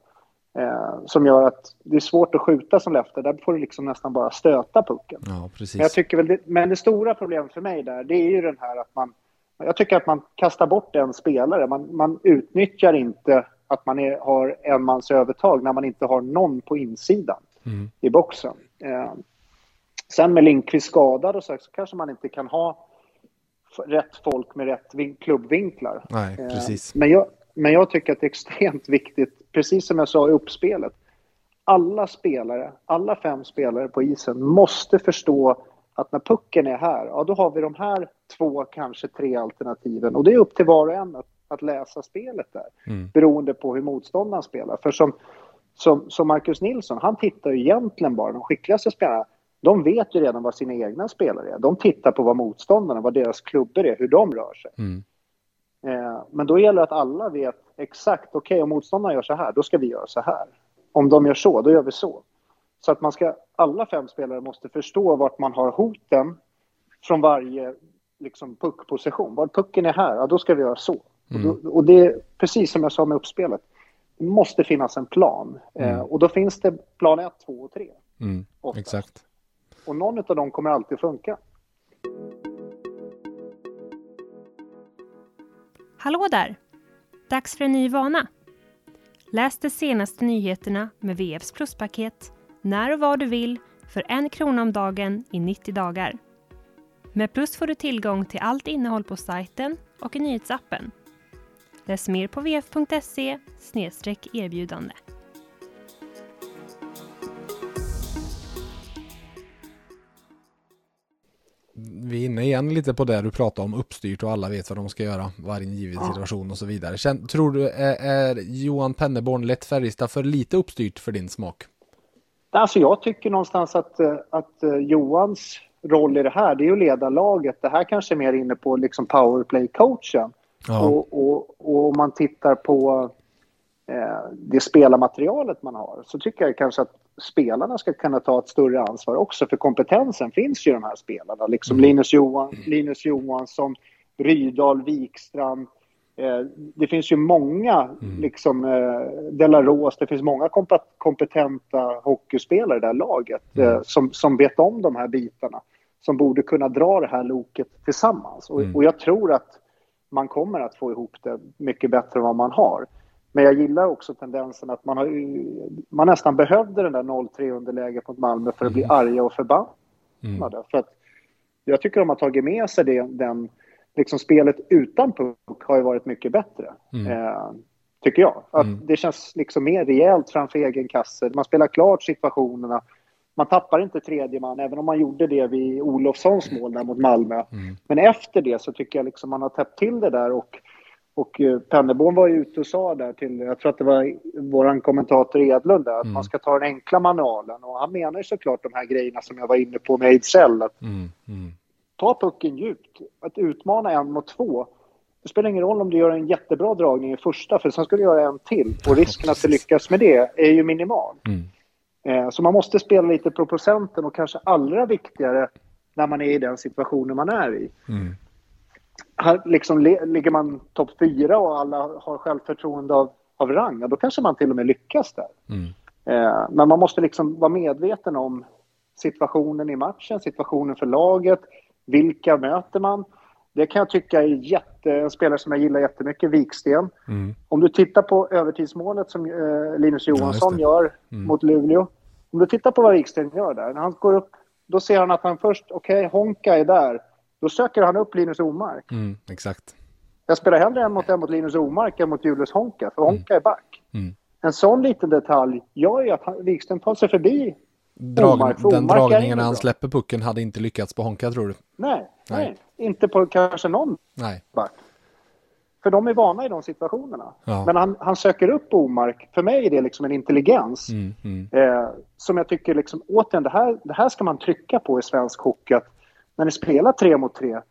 eh, som gör att det är svårt att skjuta som leftare. Där får du liksom nästan bara stöta pucken. Ja, precis. Men, jag tycker väl det, men det stora problemet för mig där, det är ju den här att man jag tycker att man kastar bort en spelare. Man, man utnyttjar inte att man är, har enmans övertag när man inte har någon på insidan mm. i boxen. Eh, sen med Lindqvist skadad och så, så kanske man inte kan ha rätt folk med rätt klubbvinklar. Nej, eh, precis. Men, jag, men jag tycker att det är extremt viktigt, precis som jag sa i uppspelet, alla spelare, alla fem spelare på isen måste förstå att när pucken är här, ja då har vi de här två, kanske tre alternativen. Och det är upp till var och en att att läsa spelet där. Mm. Beroende på hur motståndaren spelar. För som, som, som Marcus Nilsson, han tittar ju egentligen bara, de skickligaste spelarna, de vet ju redan vad sina egna spelare är. De tittar på vad motståndarna, vad deras klubbor är, hur de rör sig. Mm. Eh, men då gäller det att alla vet exakt, okej okay, om motståndarna gör så här, då ska vi göra så här. Om de gör så, då gör vi så. Så att man ska, alla fem spelare måste förstå vart man har hoten från varje liksom, puckposition. Var pucken är här, ja, då ska vi göra så. Mm. Och, då, och, det är precis som jag sa med uppspelet. Det måste finnas en plan. Eh, mm. Eh, och då finns det plan 1, 2 och 3. Mm. Exakt. Och någon av dem kommer alltid funka. Hallå där! Dags för en ny vana. Läs de senaste nyheterna med VFs pluspaket när och var du vill för en krona om dagen i 90 dagar. Med Plus får du tillgång till allt innehåll på sajten och i nyhetsappen Läs mer på vf.se erbjudande. Inne igen lite på det du pratar om uppstyrt och alla vet vad de ska göra varje given situation och så vidare. Känn, tror du är, är Johan Penneborn lätt Färjestad för lite uppstyrt för din smak? Alltså jag tycker någonstans att, eh, att eh, Johans roll i det här, det är att leda laget. Det här kanske är mer inne på liksom powerplay-coachen. Ja. Och, och, och, om man tittar på eh, det spelarmaterialet man har så tycker jag kanske att spelarna ska kunna ta ett större ansvar också. För kompetensen finns ju i de här spelarna. Liksom mm. Linus, Johan, Linus Johansson, Rydahl, Wikstrand. Eh, det finns ju många, mm. liksom eh, Delaros, det finns många kompetenta hockeyspelare i det här laget mm. eh, som, som vet om de här bitarna. Som borde kunna dra det här loket tillsammans. Och, mm. och jag tror att man kommer att få ihop det mycket bättre än vad man har. Men jag gillar också tendensen att man, har, man nästan behövde den där 0-3 underläget mot Malmö för att bli mm. arga och förbannade. Mm. För att jag tycker de har tagit med sig det, den, liksom spelet utan puck har ju varit mycket bättre. Mm. Eh, tycker jag. Att mm. Det känns liksom mer rejält framför egen kasse. Man spelar klart situationerna. Man tappar inte tredje man, även om man gjorde det vid Olofssons mål där mot Malmö. Mm. Men efter det så tycker jag liksom man har täppt till det där och och eh, Pennerborn var ju ute och sa där till, jag tror att det var vår kommentator Edlund där, att mm. man ska ta den enkla manualen. Och han menar ju såklart de här grejerna som jag var inne på med Ejdsell. Att mm. Mm. Ta pucken djupt, att utmana en mot två. Det spelar ingen roll om du gör en jättebra dragning i första, för sen ska du göra en till. Och risken att du lyckas med det är ju minimal. Mm. Eh, så man måste spela lite på procenten och kanske allra viktigare när man är i den situationen man är i. Mm här liksom ligger man topp fyra och alla har självförtroende av, av rang, ja, då kanske man till och med lyckas där. Mm. Eh, men man måste liksom vara medveten om situationen i matchen, situationen för laget, vilka möter man? Det kan jag tycka är jätte, en spelare som jag gillar jättemycket, Viksten. Mm. Om du tittar på övertidsmålet som eh, Linus Johansson ja, gör mm. mot Luleå. Om du tittar på vad Viksten gör där, när han går upp, då ser han att han först, okej, okay, Honka är där. Då söker han upp Linus Omark. Mm, exakt. Jag spelar hellre en mot en mot Linus Omark än mot Julius Honka, för Honka mm. är back. Mm. En sån liten detalj gör ju att Wikström tar sig förbi Drag, Omark. Den dragningen när han släpper pucken hade inte lyckats på Honka, tror du? Nej, nej. nej. inte på kanske någon nej. back. För de är vana i de situationerna. Ja. Men han, han söker upp Omark. För mig är det liksom en intelligens. Mm, mm. Eh, som jag tycker, liksom, återigen, det här, det här ska man trycka på i svensk hockey. Att när ni spelar tre mot tre,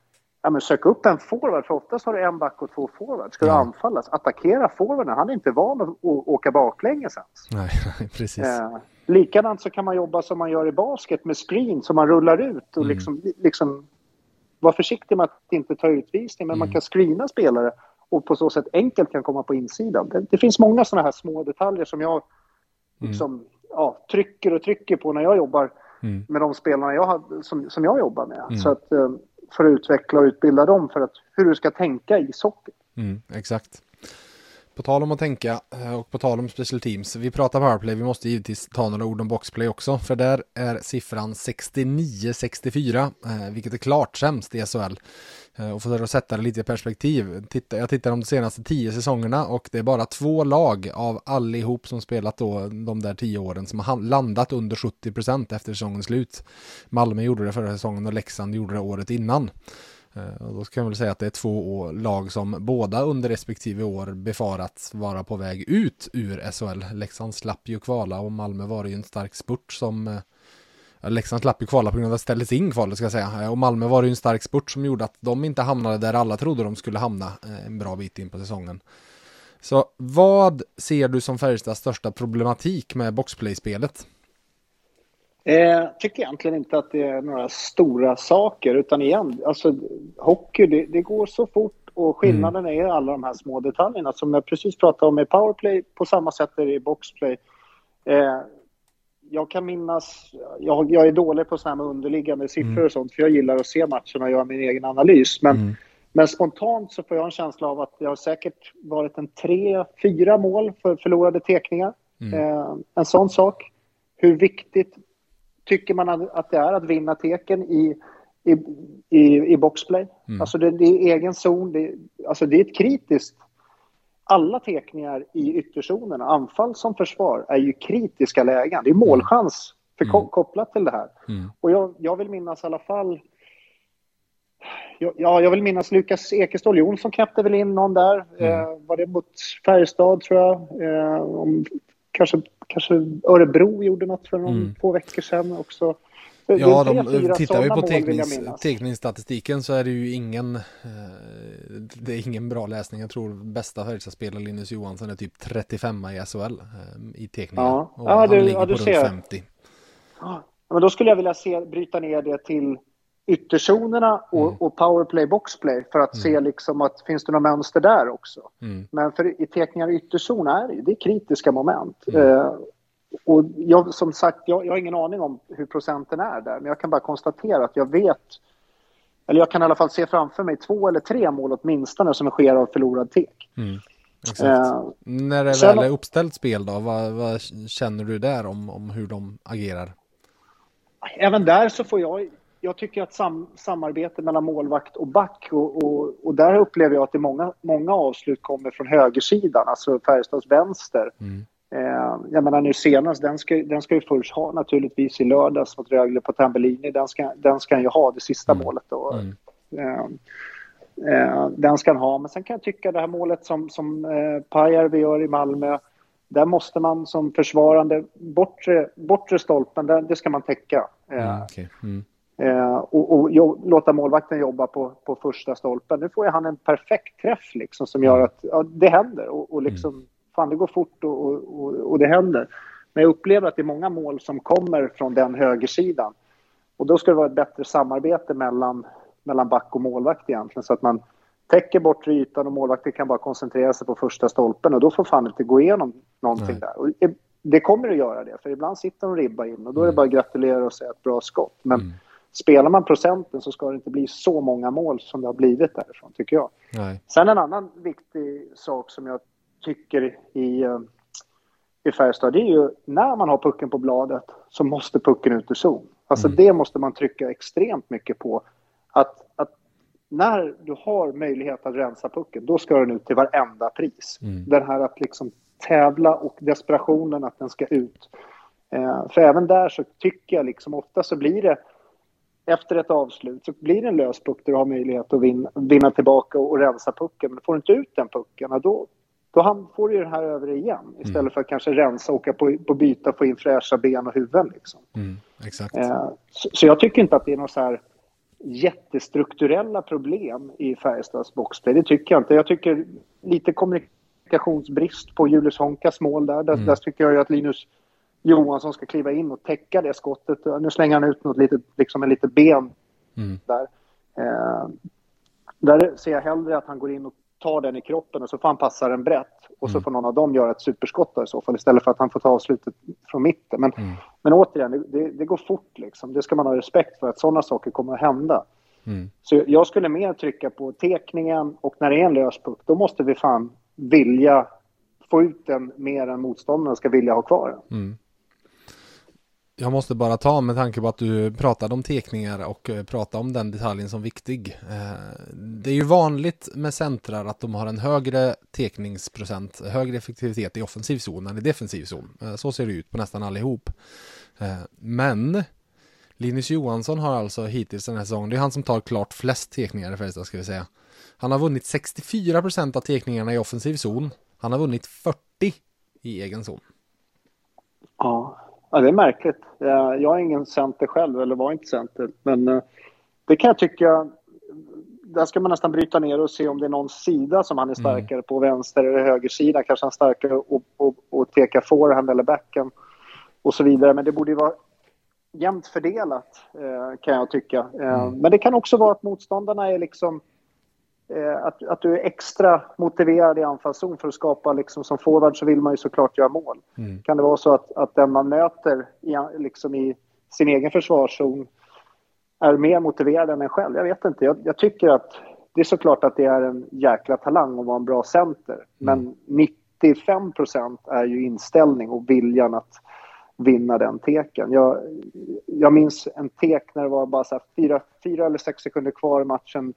ja, men sök upp en forward, för oftast har du en back och två forwards. Ska ja. du anfallas, attackera forwarden. Han är inte van att åka baklänges ens. Nej, precis. Eh, likadant så kan man jobba som man gör i basket med screen, som man rullar ut och mm. liksom, liksom vara försiktig med att inte ta utvisning, men mm. man kan screena spelare och på så sätt enkelt kan komma på insidan. Det, det finns många sådana här små detaljer som jag mm. liksom, mm. ja, trycker och trycker på när jag jobbar mm. med de spelarna jag har, som, som jag jobbar med. Mm. Så att, eh, för att utveckla och utbilda dem för att, hur du ska tänka i socker. Mm, exakt. På tal om att tänka eh, och på tal om special teams. Vi pratar powerplay, vi måste givetvis ta några ord om boxplay också. För där är siffran 69-64, eh, vilket är klart sämst i SHL. Eh, och för att sätta det lite i perspektiv, titta, jag tittar de senaste tio säsongerna och det är bara två lag av allihop som spelat då de där tio åren som har landat under 70% efter säsongens slut. Malmö gjorde det förra säsongen och Leksand gjorde det året innan. Eh, och då kan jag väl säga att det är två lag som båda under respektive år befarats vara på väg ut ur SHL. Leksand slapp ju kvala och Malmö var ju en stark spurt som eh, Leksand slapp ju kvala på grund av att det ställdes in kvalet ska jag säga. Och Malmö var det ju en stark spurt som gjorde att de inte hamnade där alla trodde de skulle hamna eh, en bra bit in på säsongen. Så vad ser du som Färjestads största problematik med boxplay-spelet? Jag eh, tycker egentligen inte att det är några stora saker, utan igen, alltså hockey, det, det går så fort och skillnaden mm. är alla de här små detaljerna som jag precis pratade om i powerplay, på samma sätt är det i boxplay. Eh, jag kan minnas, jag, jag är dålig på sådana här med underliggande siffror mm. och sånt, för jag gillar att se matcherna och göra min egen analys. Men, mm. men spontant så får jag en känsla av att det har säkert varit en tre, fyra mål för förlorade tekningar. Mm. Eh, en sån sak. Hur viktigt tycker man att det är att vinna teken i, i, i, i boxplay? Mm. Alltså det, det, är egen zon, det, alltså det är ett kritiskt alla tekningar i ytterzonerna, anfall som försvar, är ju kritiska lägen. Det är målchans för, mm. kopplat till det här. Mm. Och jag, jag, vill minnas i alla fall... Ja, jag vill minnas Lukas Ekeståhl Jonsson knäppte väl in någon där. Mm. Eh, var det mot Färjestad, tror jag? Eh, om, kanske kanske Örebro gjorde något för någon mm. två veckor sedan också. Ja, de, tittar vi på tecknings, teckningsstatistiken så är det ju ingen, eh, det är ingen bra läsning. Jag tror bästa Färjestadspelare Linus Johansson är typ 35 i SHL eh, i teckningar. Ja, och ja, han du, ligger ja, du på ser. runt 50. Ja, men då skulle jag vilja se, bryta ner det till ytterzonerna och, mm. och powerplay, boxplay för att mm. se liksom att finns det några mönster där också. Mm. Men för i teckningar i ytterzon är det, det är kritiska moment. Mm. Eh, och jag, som sagt, jag, jag har ingen aning om hur procenten är där, men jag kan bara konstatera att jag vet, eller jag kan i alla fall se framför mig två eller tre mål åtminstone som sker av förlorad tek. Mm. Eh, När det väl är uppställt spel då, vad, vad, känner du där om, om hur de agerar? Även där så får jag jag tycker att sam, samarbete mellan målvakt och back och, och, och, där upplever jag att det många, många avslut kommer från högersidan, alltså Färjestads vänster. Mm. Eh, jag menar nu senast, den ska, den ska ju först ha naturligtvis i lördags mot Rögle på Tambellini. Den ska, den ska han ju ha, det sista mm. målet då. Mm. Eh, eh, den ska han ha, men sen kan jag tycka det här målet som, som eh, Pajärvi gör i Malmö, där måste man som försvarande, bortre, bortre stolpen, det, det ska man täcka. Eh, mm, okay. mm. Eh, och, och jo, låta målvakten jobba på, på första stolpen. Nu får ju han en perfekt träff liksom, som gör att ja, det händer. Och, och liksom, mm. Fan, det går fort och, och, och, det händer. Men jag upplever att det är många mål som kommer från den högersidan. Och då ska det vara ett bättre samarbete mellan, mellan back och målvakt egentligen. Så att man täcker bort ytan och målvakten kan bara koncentrera sig på första stolpen. Och då får fan inte gå igenom någonting Nej. där. Och det kommer att göra det, för ibland sitter de ribba in och då är det mm. bara att gratulera och säga ett bra skott. Men mm spelar man procenten så ska det inte bli så många mål som det har blivit därifrån, tycker jag. Nej. Sen en annan viktig sak som jag tycker i, eh, i Färjestad, det är ju när man har pucken på bladet så måste pucken ut ur zon. Alltså mm. det måste man trycka extremt mycket på. Att, att när du har möjlighet att rensa pucken, då ska den ut till varenda pris. Mm. Den här att liksom tävla och desperationen att den ska ut. Eh, för även där så tycker jag liksom ofta så blir det efter ett avslut så blir det en lös puck där du har möjlighet att vinna, vinna tillbaka och, rensa pucken. Men får du inte ut den pucken, då, då får du ju den här över igen. Istället mm. för att kanske rensa, åka på, på byta, få in fräscha ben och huvuden. Liksom. Mm, exakt. Eh, så, så, jag tycker inte att det är några så här jättestrukturella problem i Färjestads boxplay. Det tycker jag inte. Jag tycker lite kommunikationsbrist på Julius Honkas mål där. Där, mm. där tycker jag att Linus Johansson ska kliva in och täcka det skottet. Nu slänger han ut något litet, liksom en litet ben mm. där. Eh, där ser jag hellre att han går in och tar den i kroppen och så får han passa den brett. Och så mm. får någon av dem göra ett superskott i så fall istället för att han får ta avslutet från mitten. Men, mm. men återigen, det, det, går fort liksom. Det ska man ha respekt för att sådana saker kommer att hända. Mm. Så jag skulle mer trycka på tekningen och när det är en lös puck, då måste vi fan vilja få ut den mer än motståndaren ska vilja ha kvar den. Mm. Jag måste bara ta med tanke på att du pratade om tekningar och eh, pratade om den detaljen som viktig. Eh, det är ju vanligt med centrar att de har en högre tekningsprocent, högre effektivitet i offensiv zon än i defensiv zon. Eh, så ser det ut på nästan allihop. Men Linus Johansson har alltså hittills den här säsongen, det är han som tar klart flest tekningar i Färjestad ska vi säga. Han har vunnit 64% av tekningarna i offensiv zon. Han har vunnit 40 i egen zon. Ja, Ja, det är märkligt. Jag är ingen center själv, eller var inte center. Men eh, det kan jag tycka... Där ska man nästan bryta ner och se om det är någon sida som han är mm. starkare mm. på, vänster eller höger sida. Kanske han är starkare och, och, och teka forehand eller backen och så vidare. Men det borde ju vara jämnt fördelat, eh, kan jag tycka. Eh, mm. Men det kan också vara att motståndarna är liksom att, att du är extra motiverad i anfallszon för att skapa, liksom, som forward så vill man ju såklart göra mål. Mm. Kan det vara så att, att den man möter i, liksom i sin egen försvarszon är mer motiverad än en själv? Jag vet inte. Jag, jag, tycker att det är såklart att det är en jäkla talang att vara en bra center. Mm. Men 95 procent är ju inställning och viljan att vinna den teken. Jag, jag minns en tek när det var bara så fyra, fyra eller sex sekunder kvar i matchen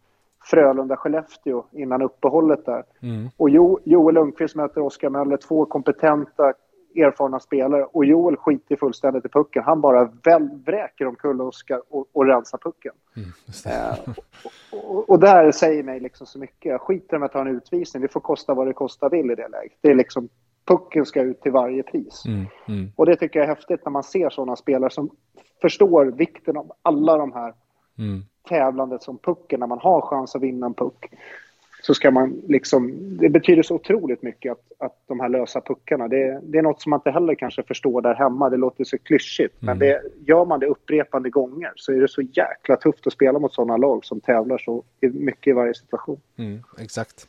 Frölunda-Skellefteå innan uppehållet där. Mm. Och jo, Joel Lundqvist möter Oskar Möller, två kompetenta, erfarna spelare. Och Joel skiter fullständigt i pucken. Han bara väl, vräker omkull Oskar och, och rensar pucken. Mm, eh, och, och, och, där säger mig liksom så mycket. Jag skiter med att ta en utvisning. Det får kosta vad det kosta vill i det läget. Det är liksom pucken ska ut till varje pris. Mm, mm. Och det tycker jag är häftigt när man ser sådana spelare som förstår vikten av alla de här Mm. Tävlandet som pucken, när man har chans att vinna en puck. Så ska man liksom, det betyder så otroligt mycket att, att de här lösa puckarna, det, det är något som man inte heller kanske förstår där hemma. Det låter så klyschigt, men det, gör man det upprepande gånger så är det så jäkla tufft att spela mot sådana lag som tävlar så mycket i varje situation. Mm, exakt.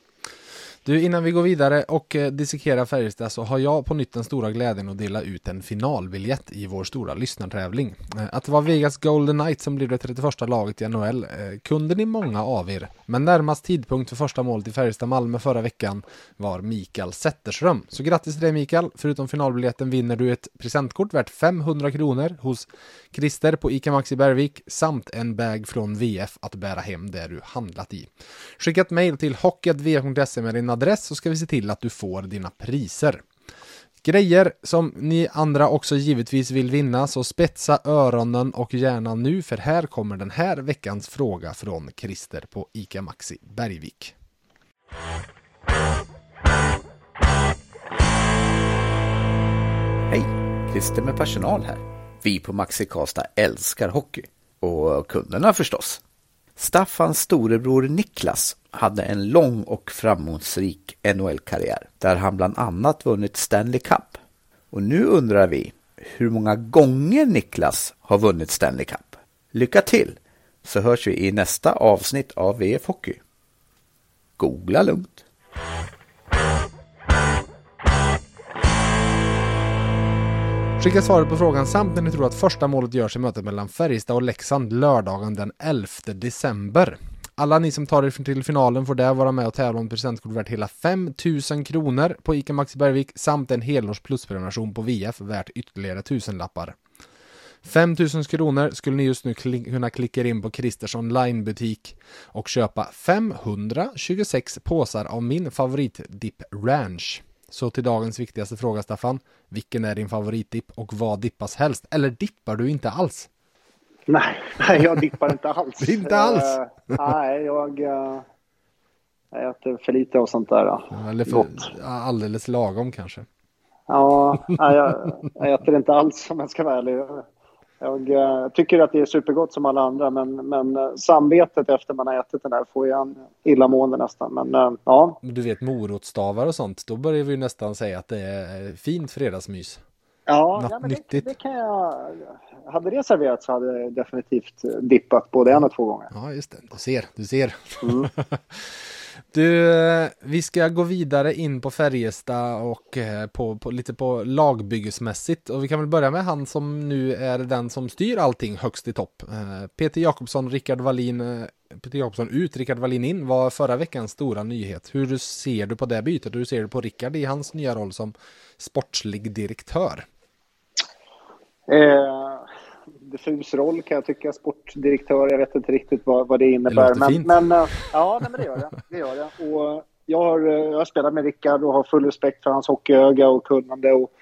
Du, innan vi går vidare och eh, dissekerar Färjestad så har jag på nytt den stora glädjen att dela ut en finalbiljett i vår stora lyssnartävling. Eh, att det var Vegas Golden Knights som blev det 31 laget i NHL eh, kunde ni många av er, men närmast tidpunkt för första målet i Färjestad-Malmö förra veckan var Mikael Zetterström. Så grattis till dig Mikael! Förutom finalbiljetten vinner du ett presentkort värt 500 kronor hos Christer på ICA Maxi Bergvik samt en bag från VF att bära hem det du handlat i. Skicka ett mejl till hockeyvf.se med din adress så ska vi se till att du får dina priser. Grejer som ni andra också givetvis vill vinna, så spetsa öronen och gärna nu för här kommer den här veckans fråga från Christer på ICA Maxi Bergvik. Hej! Christer med personal här. Vi på Maxi Karlstad älskar hockey. Och kunderna förstås. Staffans storebror Niklas hade en lång och framgångsrik NHL-karriär där han bland annat vunnit Stanley Cup. Och nu undrar vi hur många gånger Niklas har vunnit Stanley Cup. Lycka till! Så hörs vi i nästa avsnitt av VF Hockey. Googla lugnt! Skicka svaret på frågan samt när ni tror att första målet görs i mötet mellan Färjestad och Leksand lördagen den 11 december. Alla ni som tar er till finalen får där vara med och tävla om ett presentkort värt hela 5000 kronor på ICA Maxi Bergvik samt en helårs plusprenumeration på VF värt ytterligare tusenlappar. 5000 kronor skulle ni just nu kli- kunna klicka er in på Christers onlinebutik och köpa 526 påsar av min favoritdipp Ranch. Så till dagens viktigaste fråga Staffan. Vilken är din favoritdipp och vad dippas helst? Eller dippar du inte alls? Nej, nej jag dippar inte alls. Inte alls? Eh, nej, jag, eh, jag äter för lite av sånt där. Eller för, Gott. alldeles lagom kanske? Ja, jag, jag äter inte alls om jag ska vara ärlig. Jag eh, tycker att det är supergott som alla andra, men, men eh, samvetet efter man har ätit den där får jag en illamående nästan. Men eh, ja, Du vet morotsstavar och sånt, då börjar vi ju nästan säga att det är fint fredagsmys. ja, Något ja men det, det kan jag... Hade det serverats så hade jag definitivt dippat både en och två gånger. Ja, just det. Du ser, du ser. Mm. Du, eh, vi ska gå vidare in på Färjestad och eh, på, på, lite på lagbyggesmässigt. Och vi kan väl börja med han som nu är den som styr allting högst i topp. Eh, Peter Jakobsson, Rickard Wallin, Peter Jakobsson ut, Rickard Wallin in var förra veckans stora nyhet. Hur ser du på det bytet? Hur ser du på Rickard i hans nya roll som sportslig direktör? Eh, diffus roll kan jag tycka, sportdirektör. Jag vet inte riktigt vad, vad det innebär. låter men, fint. men eh, ja, nej, men det gör det. det, gör det. Och jag, har, eh, jag har spelat med Rickard och har full respekt för hans hockeyöga och kunnande. Och,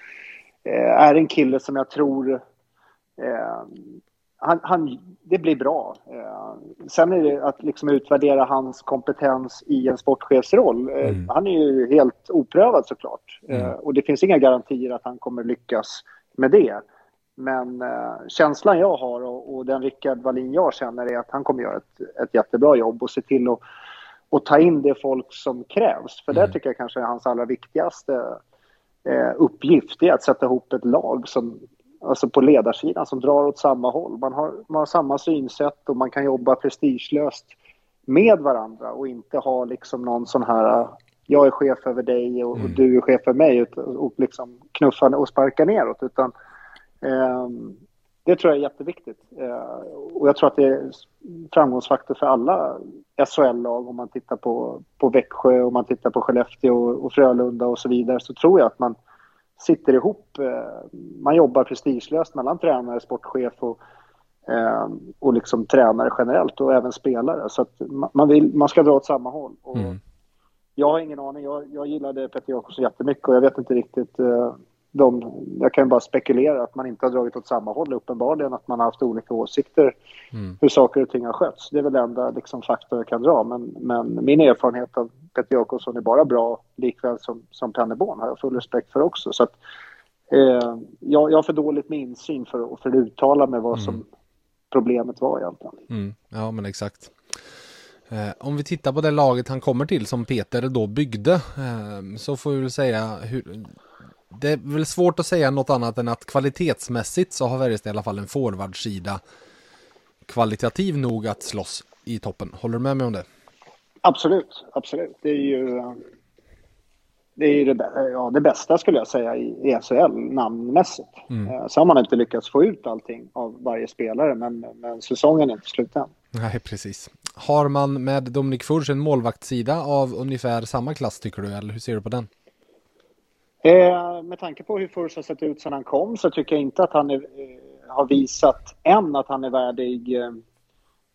eh, är en kille som jag tror... Eh, han, han, det blir bra. Eh, sen är det att liksom utvärdera hans kompetens i en sportchefsroll. Eh, Mm. Han är ju helt oprövad såklart. Mm. och det finns inga garantier att han kommer lyckas med det. Men eh, känslan jag har och, och den Rickard Wallin jag känner är att han kommer göra ett, ett jättebra jobb och se till att och ta in det folk som krävs. För Mm. det tycker jag kanske är hans allra viktigaste eh, uppgift, är att sätta ihop ett lag som, alltså på ledarsidan som drar åt samma håll. Man har, man har samma synsätt och man kan jobba prestigelöst med varandra och inte ha liksom någon sån här jag är chef över dig och, och du är chef över mig ut- och liksom knuffa och sparka neråt. Utan, det tror jag är jätteviktigt. Eh, och jag tror att det är framgångsfaktor för alla SHL-lag om man tittar på, på Växjö, om man tittar på Skellefteå och, Frölunda och så vidare så tror jag att man sitter ihop. Eh, man jobbar prestigelöst mellan tränare, sportchef och, eh, och liksom tränare generellt och även spelare. Så man, vill, man ska dra åt samma håll. Och Mm. Jag har ingen aning. Jag, jag gillade Petter Jakobsson jättemycket och jag vet inte riktigt eh, de, jag kan bara spekulera att man inte har dragit åt samma håll uppenbarligen, att man har haft olika åsikter mm. hur saker och ting har skötts. Det är väl det enda liksom, faktor jag kan dra. Men, men min erfarenhet av Peter Jakobsson är bara bra, likväl som, som Pennerborn har jag full respekt för också. Så att, eh, jag, jag har för dåligt med insyn för, för att uttala mig vad som mm. problemet var egentligen. Mm. Ja, men exakt. Eh, om vi tittar på det laget han kommer till som Peter då byggde eh, så får vi väl säga hur, det är väl svårt att säga något annat än att kvalitetsmässigt så har Färjestad i alla fall en forwardsida kvalitativ nog att slåss i toppen. Håller du med mig om det? Absolut, absolut. Det är ju det, är det, ja, det bästa skulle jag säga i SHL namnmässigt. Mm. Eh, så har man inte lyckats få ut allting av varje spelare men, men säsongen är inte slut än. Nej, precis. Har man med Dominik Furch en målvaktssida av ungefär samma klass tycker du, eller hur ser du på den? Eh, med tanke på hur Furch har sett ut sedan han kom så tycker jag inte att han är, eh, har visat än att han är värdig eh,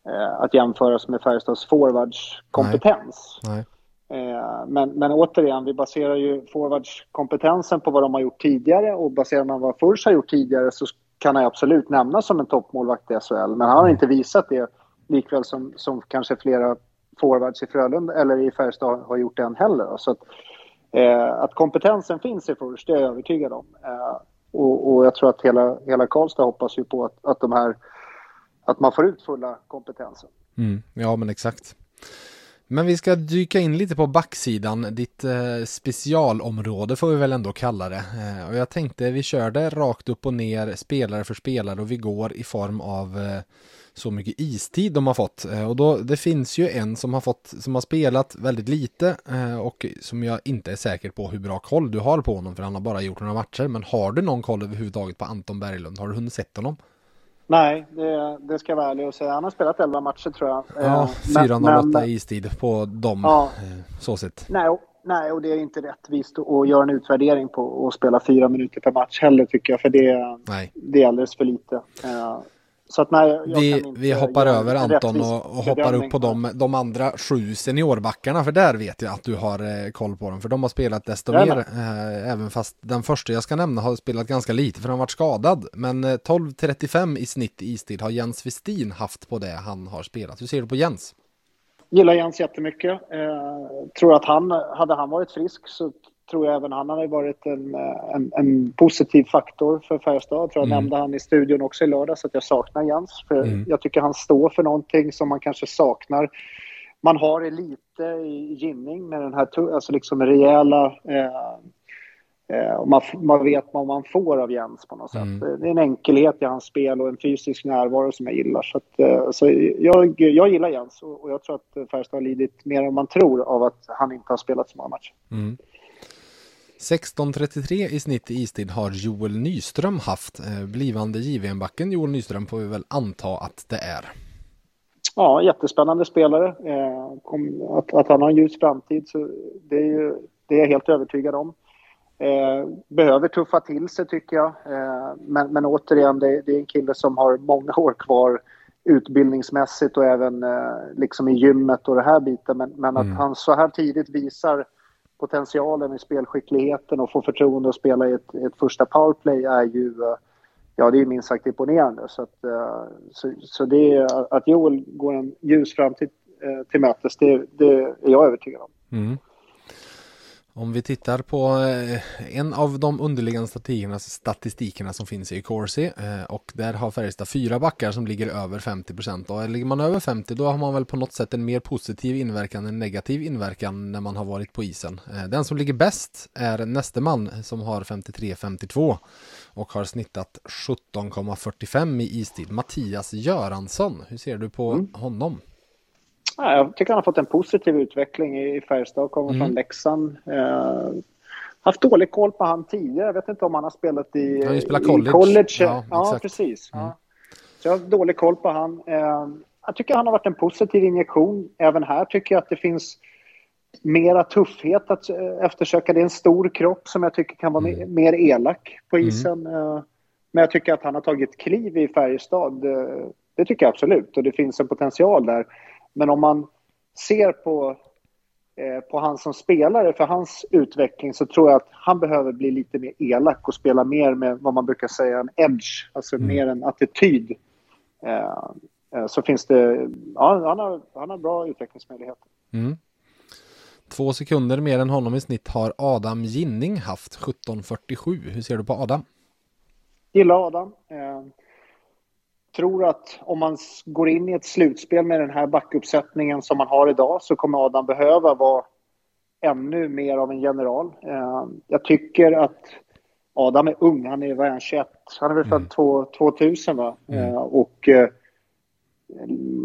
eh att jämföras med Färjestads forwardskompetens. Nej. Nej. Eh, men, men återigen, vi baserar ju forwardskompetensen på vad de har gjort tidigare och baserar man vad Furch har gjort tidigare så kan han absolut nämnas som en toppmålvakt i SHL. Men han har inte visat det likväl som, som kanske flera forwards i Frölunda eller i Färjestad har gjort det än heller. Så att, Eh, att kompetensen finns i först, det är jag övertygad om. Eh, och, och, jag tror att hela, hela Karlstad hoppas ju på att, att, de här, att man får ut fulla kompetensen. Mm, ja, men exakt. Men vi ska dyka in lite på backsidan, ditt eh, specialområde får vi väl ändå kalla det. Eh, och jag tänkte vi körde rakt upp och ner, spelare för spelare och vi går i form av eh, så mycket istid de har fått. Eh, och då, det finns ju en som har fått, som har spelat väldigt lite eh, och som jag inte är säker på hur bra koll du har på honom för han har bara gjort några matcher. Men har du någon koll överhuvudtaget på Anton Berglund? Har du hunnit sett honom? Nej, det, det ska jag vara ärlig och säga. Han har spelat 11 matcher tror jag. Ja, 408 eh, istid på dem. Ja, så sett. Nej, nej, och det är inte rättvist att göra en utvärdering på att spela fyra minuter per match heller tycker jag. För det, nej. det är alldeles för lite. Så att nej, vi, vi hoppar över Anton och, och hoppar upp på de, de andra sju seniorbackarna för där vet jag att du har eh, koll på dem för de har spelat desto mer eh, även fast den första jag ska nämna har spelat ganska lite för han varit skadad men eh, 12.35 i snitt i istid har Jens Westin haft på det han har spelat. Hur ser du på Jens? Gillar Jens jättemycket. Eh, tror att han, hade han varit frisk så tror jag även han har varit en, eh, en, en, positiv faktor för Färjestad. Jag tror jag mm. nämnde han i studion också i lördags att jag saknar Jens. För mm. Jag tycker han står för någonting som man kanske saknar. Man har det lite i Ginning med den här alltså liksom rejäla... Eh, eh, man, man vet vad man får av Jens på något sätt. Mm. Det är en enkelhet i hans spel och en fysisk närvaro som jag gillar. Så, att, eh, så jag, jag gillar Jens och, och jag tror att Färjestad har lidit mer än man tror av att han inte har spelat så många matcher. Mm. 16.33 i snitt i istid har Joel Nyström haft. Eh, blivande JVM-backen Joel Nyström får vi väl anta att det är. Ja, jättespännande spelare. Eh, att, att han har en ljus framtid, så det är, ju, det är jag helt övertygad om. Eh, behöver tuffa till sig tycker jag. men, men återigen, det, det, är en kille som har många år kvar utbildningsmässigt och även liksom i gymmet och det här biten. Men, men att mm. han så här tidigt visar potentialen i spelskickligheten och få förtroende att spela i ett, ett första powerplay är ju eh, ja, det är minst sagt imponerande. Så, att, eh, så, så det är, att Joel går en ljus framtid eh, till mötes, det, det är jag övertygad om. Mm. Om vi tittar på eh, en av de underliggande statistikerna, som finns i Corsi eh, och där har Färjestad fyra backar som ligger över 50 procent och ligger man över 50 då har man väl på något sätt en mer positiv inverkan än negativ inverkan när man har varit på isen. Eh, den som ligger bäst är näste man som har 53-52 och har snittat 17,45 i istid. Mattias Göransson, hur ser du på mm. honom? Jag tycker han har fått en positiv utveckling i Färjestad, kommer mm. från Leksand. Eh, haft dålig koll på han tidigare. Jag vet inte om han har spelat i, han spelat college. I college. Ja, ja precis. Mm. Ja. Så jag har dålig koll på han. Eh, jag tycker han har varit en positiv injektion. Även här tycker jag att det finns mera tuffhet att eh, eftersöka. Det är en stor kropp som jag tycker kan vara mm. mer elak på mm. isen. Mm. Men jag tycker att han har tagit kliv i Färjestad. Det tycker jag absolut och det finns en potential där. Men om man ser på eh, på han som spelare, för hans utveckling, så tror jag att han behöver bli lite mer elak och spela mer med vad man brukar säga en edge, alltså mm. mer en attityd. Eh, eh, så finns det, ja, han har, han har bra utvecklingsmöjligheter. Mm. Två sekunder mer än honom i snitt har Adam Ginning haft, 17.47. Hur ser du på Adam? Gillar Adam. Eh, tror att om man går in i ett slutspel med den här backuppsättningen som man har idag så kommer Adam behöva vara ännu mer av en general. Eh, jag tycker att Adam är ung, han är, vad är han, 21? Han är väl född mm. 2000 va? Mm. Eh, och eh,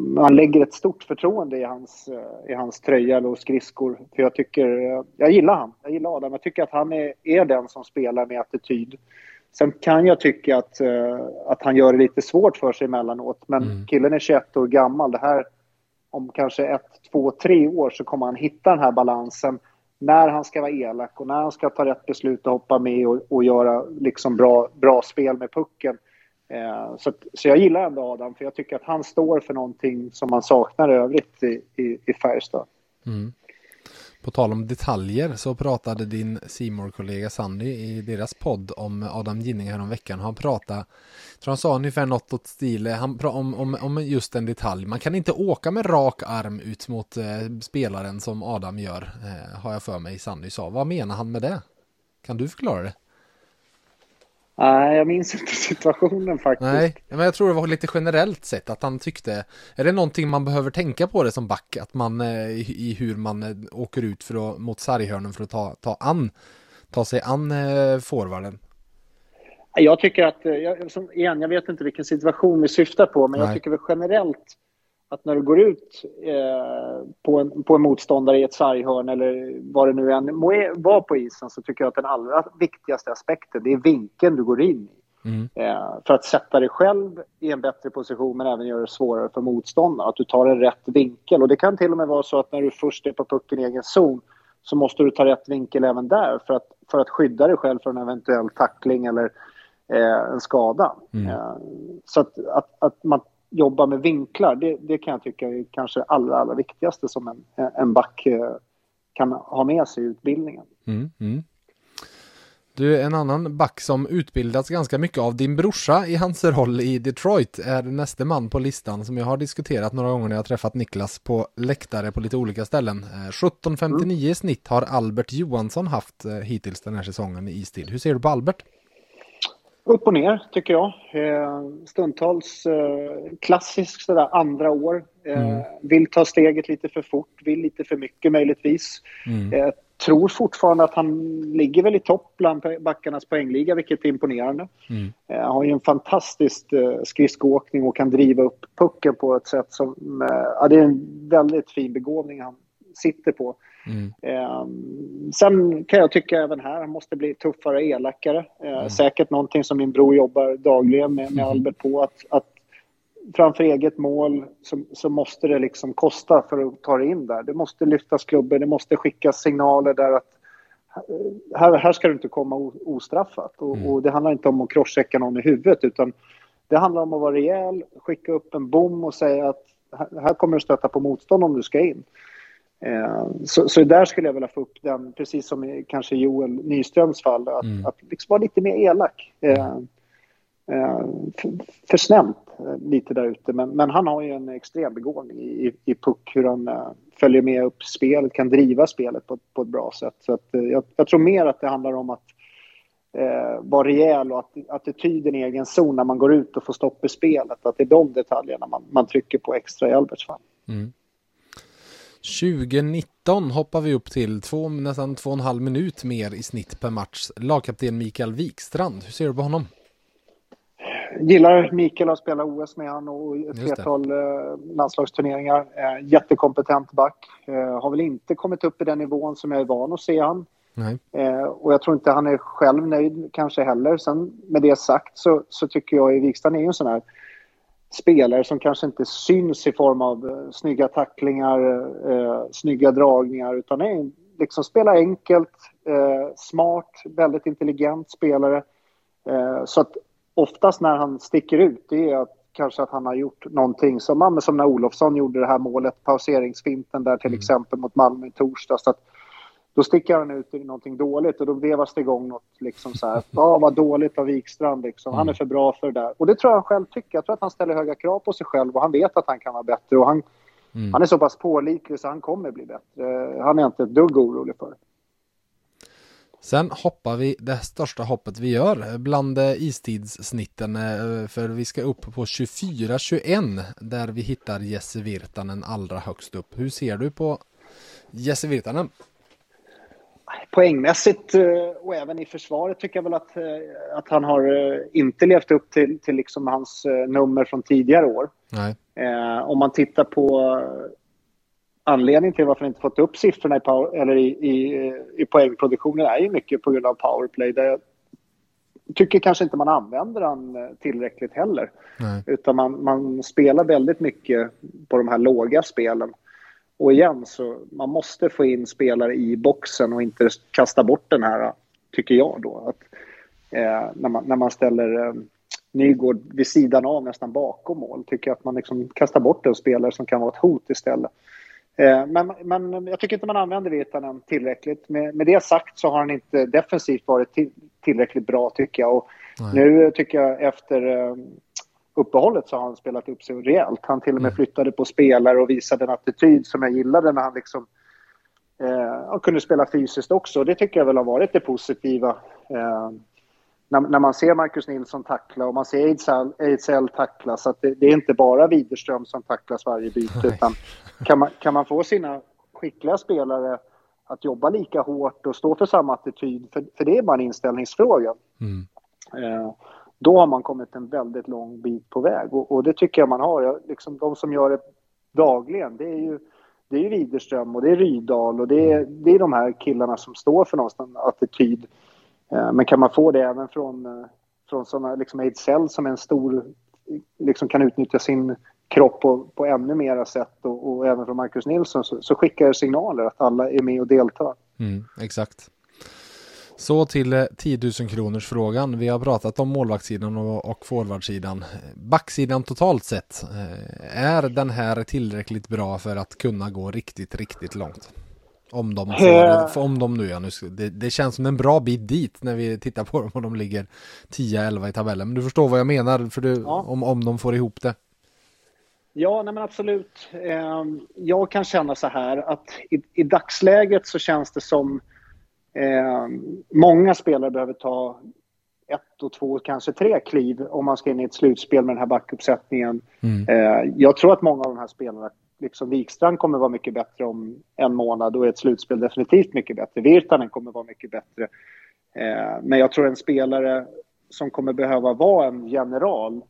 man lägger ett stort förtroende i hans, i hans tröja och skridskor. För jag tycker, jag gillar han, jag gillar Adam. Jag tycker att han är, är den som spelar med attityd. Sen kan jag tycka att, uh, att han gör det lite svårt för sig emellanåt. Men mm. killen är 21 år gammal. Det här, om kanske ett, två, tre år så kommer han hitta den här balansen. När han ska vara elak och när han ska ta rätt beslut och hoppa med och, och göra liksom bra, bra spel med pucken. Uh, så, så jag gillar ändå Adam, för jag tycker att han står för någonting som man saknar övrigt i, i, i Färjestad. Mm. På tal om detaljer så pratade din simor kollega Sandy i deras podd om Adam Ginning här om veckan. Han pratade, tror han sa ungefär något åt stil, eh, han om, om, om just en detalj. Man kan inte åka med rak arm ut mot eh, spelaren som Adam gör, eh, har jag för mig Sandy sa. Vad menar han med det? Kan du förklara det? Nej, jag minns inte situationen faktiskt. Nej, men jag tror det var lite generellt sett att han tyckte, är det någonting man behöver tänka på det som back, att man eh, i hur man eh, åker ut för att, mot sarghörnen för att ta, ta an, ta sig an eh, forwarden? Jag tycker att, jag, som, igen, jag vet inte vilken situation vi syftar på, men Nej. jag tycker väl generellt att när du går ut eh, på, en, på en motståndare i ett sarghörn eller vad det nu än må vara på isen så tycker jag att den allra viktigaste aspekten det är vinkeln du går in i. Mm. Eh, för att sätta dig själv i en bättre position men även göra det svårare för motståndaren. Att du tar en rätt vinkel. Och det kan till och med vara så att när du först är på pucken i egen zon så måste du ta rätt vinkel även där för att, för att skydda dig själv från en eventuell tackling eller eh, en skada. Mm. Eh, så att, att, att man jobba med vinklar, det, det, kan jag tycka är kanske allra, allra viktigaste som en, en back eh, kan ha med sig i utbildningen. Mm, mm. Du, en annan back som utbildats ganska mycket av din brorsa i hans roll i Detroit är näste man på listan som jag har diskuterat några gånger när jag träffat Niklas på läktare på lite olika ställen. Eh, 17.59 mm. i snitt har Albert Johansson haft eh, hittills den här säsongen i Istil. Hur ser du på Albert? Upp och ner, tycker jag. Eh, stundtals eh, klassiskt sådär andra år. Eh, mm. Vill ta steget lite för fort, vill lite för mycket möjligtvis. Mm. Tror fortfarande att han ligger väl i topp bland backarnas poängliga, vilket är imponerande. Mm. Eh, har ju en fantastisk skridskoåkning och kan driva upp pucken på ett sätt som... Ja, det är en väldigt fin begåvning han sitter på. Mm. Eh, sen kan jag tycka även här, han måste bli tuffare och elakare. Eh, mm. Säkert någonting som min bror jobbar dagligen med, med mm. Albert på. Att, att framför eget mål så, så, måste det liksom kosta för att ta det in där. Det måste lyftas klubbor, det måste skickas signaler där att här, här ska du inte komma ostraffat. Och, mm. och det handlar inte om att crosschecka någon i huvudet utan det handlar om att vara rejäl, skicka upp en bom och säga att här kommer du stöta på motstånd om du ska in. Eh, så, så, där skulle jag vilja få upp den, precis som i kanske Joel Nyströms fall, att, mm. att liksom vara lite mer elak. Eh, eh, för, snällt lite där ute, men, men, han har ju en extrem begåvning i, i puck, hur han följer med upp spelet, kan driva spelet på, på ett bra sätt. Så att, jag, jag, tror mer att det handlar om att eh, vara rejäl och att attityden i egen zon när man går ut och får stopp i spelet, att det är de detaljerna man, man trycker på extra i Alberts fall. Mm. 2019 hoppar vi upp till två, nästan två och en halv minut mer i snitt per match. Lagkapten Mikael Wikstrand, hur ser du på honom? Gillar Mikael att spela OS med han och ett flertal eh, landslagsturneringar. Eh, jättekompetent back. Eh, har väl inte kommit upp i den nivån som jag är van att se han. Eh, och jag tror inte han är själv nöjd kanske heller. Sen med det sagt så, så tycker jag att Wikstrand är en sån här spelare som kanske inte syns i form av uh, snygga tacklingar, uh, snygga dragningar, utan är liksom spelar enkelt, uh, smart, väldigt intelligent spelare. Uh, så att oftast när han sticker ut, det är att kanske att han har gjort någonting som, som när Olofsson gjorde det här målet, pauseringsfinten där till exempel mot Malmö i torsdags. Att då sticker han ut i någonting dåligt och då vevas det igång något liksom så här. Ja, vad dåligt av Wikstrand liksom. Han är för bra för det där. Och det tror jag han själv tycker. Jag tror att han ställer höga krav på sig själv och han vet att han kan vara bättre och han, han är så pass pålitlig så han kommer bli bättre. Han är inte ett dugg orolig för. Sen hoppar vi det största hoppet vi gör bland istidssnitten eh, för vi ska upp på 24-21 där vi hittar Jesse Virtanen allra högst upp. Hur ser du på Jesse Virtanen? Poängmässigt eh, och även i försvaret tycker jag väl att, att han har inte levt upp till, till liksom hans nummer från tidigare år. Eh, om man tittar på anledningen till varför han inte fått upp siffrorna i, power, eller i, i, i poängproduktionen är ju mycket på grund av powerplay. Där jag tycker kanske inte man använder han tillräckligt heller. Nej. Utan man, man spelar väldigt mycket på de här låga spelen. Och igen, så man måste få in spelare i boxen och inte kasta bort den här, tycker jag då. Att, eh, när, man, när man ställer eh, Nygård vid sidan av, nästan bakom mål, tycker jag att man liksom kastar bort en spelare som kan vara ett hot istället. Eh, men, men jag tycker inte man använder Virtanen tillräckligt. Med, med det sagt så har han inte defensivt varit till, tillräckligt bra tycker jag. Och nu tycker jag efter eh, uppehållet så har han spelat upp sig rejält. Han till och med flyttade på spelare och visade en attityd som jag gillade när han liksom eh, kunde spela fysiskt också. Det tycker jag väl har varit det positiva. Eh, när, när, man ser Marcus Nilsson tackla och man ser Ejdsell tackla så att det, det, är inte bara Widerström som tacklas varje byte utan kan man, kan man få sina skickliga spelare att jobba lika hårt och stå för samma attityd, för, för det är bara en inställningsfråga. Mm. Eh, då har man kommit en väldigt lång bit på väg och, och det tycker jag man har. Jag, liksom, de som gör det dagligen, det är ju det är Widerström och det är Rydahl och det är, det är de här killarna som står för någonstans attityd. Eh, men kan man få det även från, eh, från sådana, liksom Ejdsell som är en stor, liksom kan utnyttja sin kropp på, på ännu mera sätt och, och även från Marcus Nilsson så, så skickar det signaler att alla är med och deltar. Mm, exakt. Så till eh, 10 000 kronors frågan. Vi har pratat om målvaktssidan och, forwardsidan. Backsidan totalt sett, eh, är den här tillräckligt bra för att kunna gå riktigt, riktigt långt? Om de, får, om de nu, ja, nu det, det, känns som en bra bit dit när vi tittar på dem och de ligger 10-11 i tabellen. Men du förstår vad jag menar för du, ja. om, om de får ihop det. Ja, nej men absolut. Ehm, jag kan känna så här att i, i dagsläget så känns det som eh, många spelare behöver ta ett och två, kanske tre kliv om man ska in i ett slutspel med den här backuppsättningen. Mm. Eh, jag tror att många av de här spelarna, liksom Wikstrand kommer vara mycket bättre om en månad och ett slutspel definitivt mycket bättre. Virtanen kommer vara mycket bättre. Eh, men jag tror en spelare som kommer behöva vara en general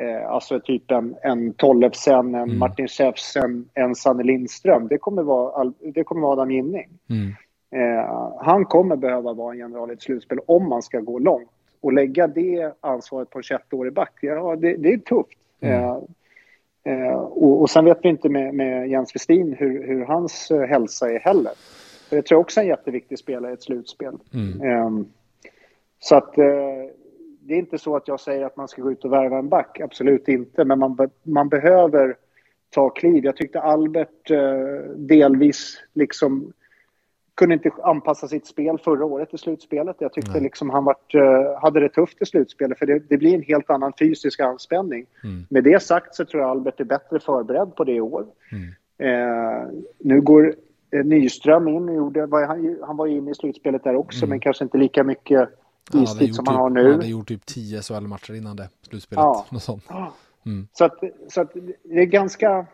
Eh, alltså typ en, en Tollefsen, en mm. Martin Schäfsen, en Sanne Lindström. Det kommer vara, det kommer vara Adam Ginning. Mm. Eh, han kommer behöva vara en general i ett slutspel om man ska gå långt. Och lägga det ansvaret på en 21-årig back, ja, det, det är tufft. Mm. Eh, eh, och, och sen vet vi inte med, med Jens Westin hur, hur hans eh, hälsa är heller. För jag tror också är en jätteviktig spelare i ett slutspel. Mm. Eh, så att det är inte så att jag säger att man ska gå ut och värva en back, absolut inte. Men man, be, man behöver ta kliv. Jag tyckte Albert eh, delvis liksom kunde inte anpassa sitt spel förra året i slutspelet. Jag tyckte Nej. liksom han vart, eh, hade det tufft i slutspelet för det, det, blir en helt annan fysisk anspänning. Mm. Med det sagt så tror jag Albert är bättre förberedd på det i år. Mm. Eh, nu går eh, Nyström in och gjorde, var, han, han var ju inne i slutspelet där också mm. men kanske inte lika mycket istid som han typ, har nu. Han hade gjort typ 10 SHL-matcher innan det slutspelet. Ja. Något sånt. Mm. Så, att, så att det är ganska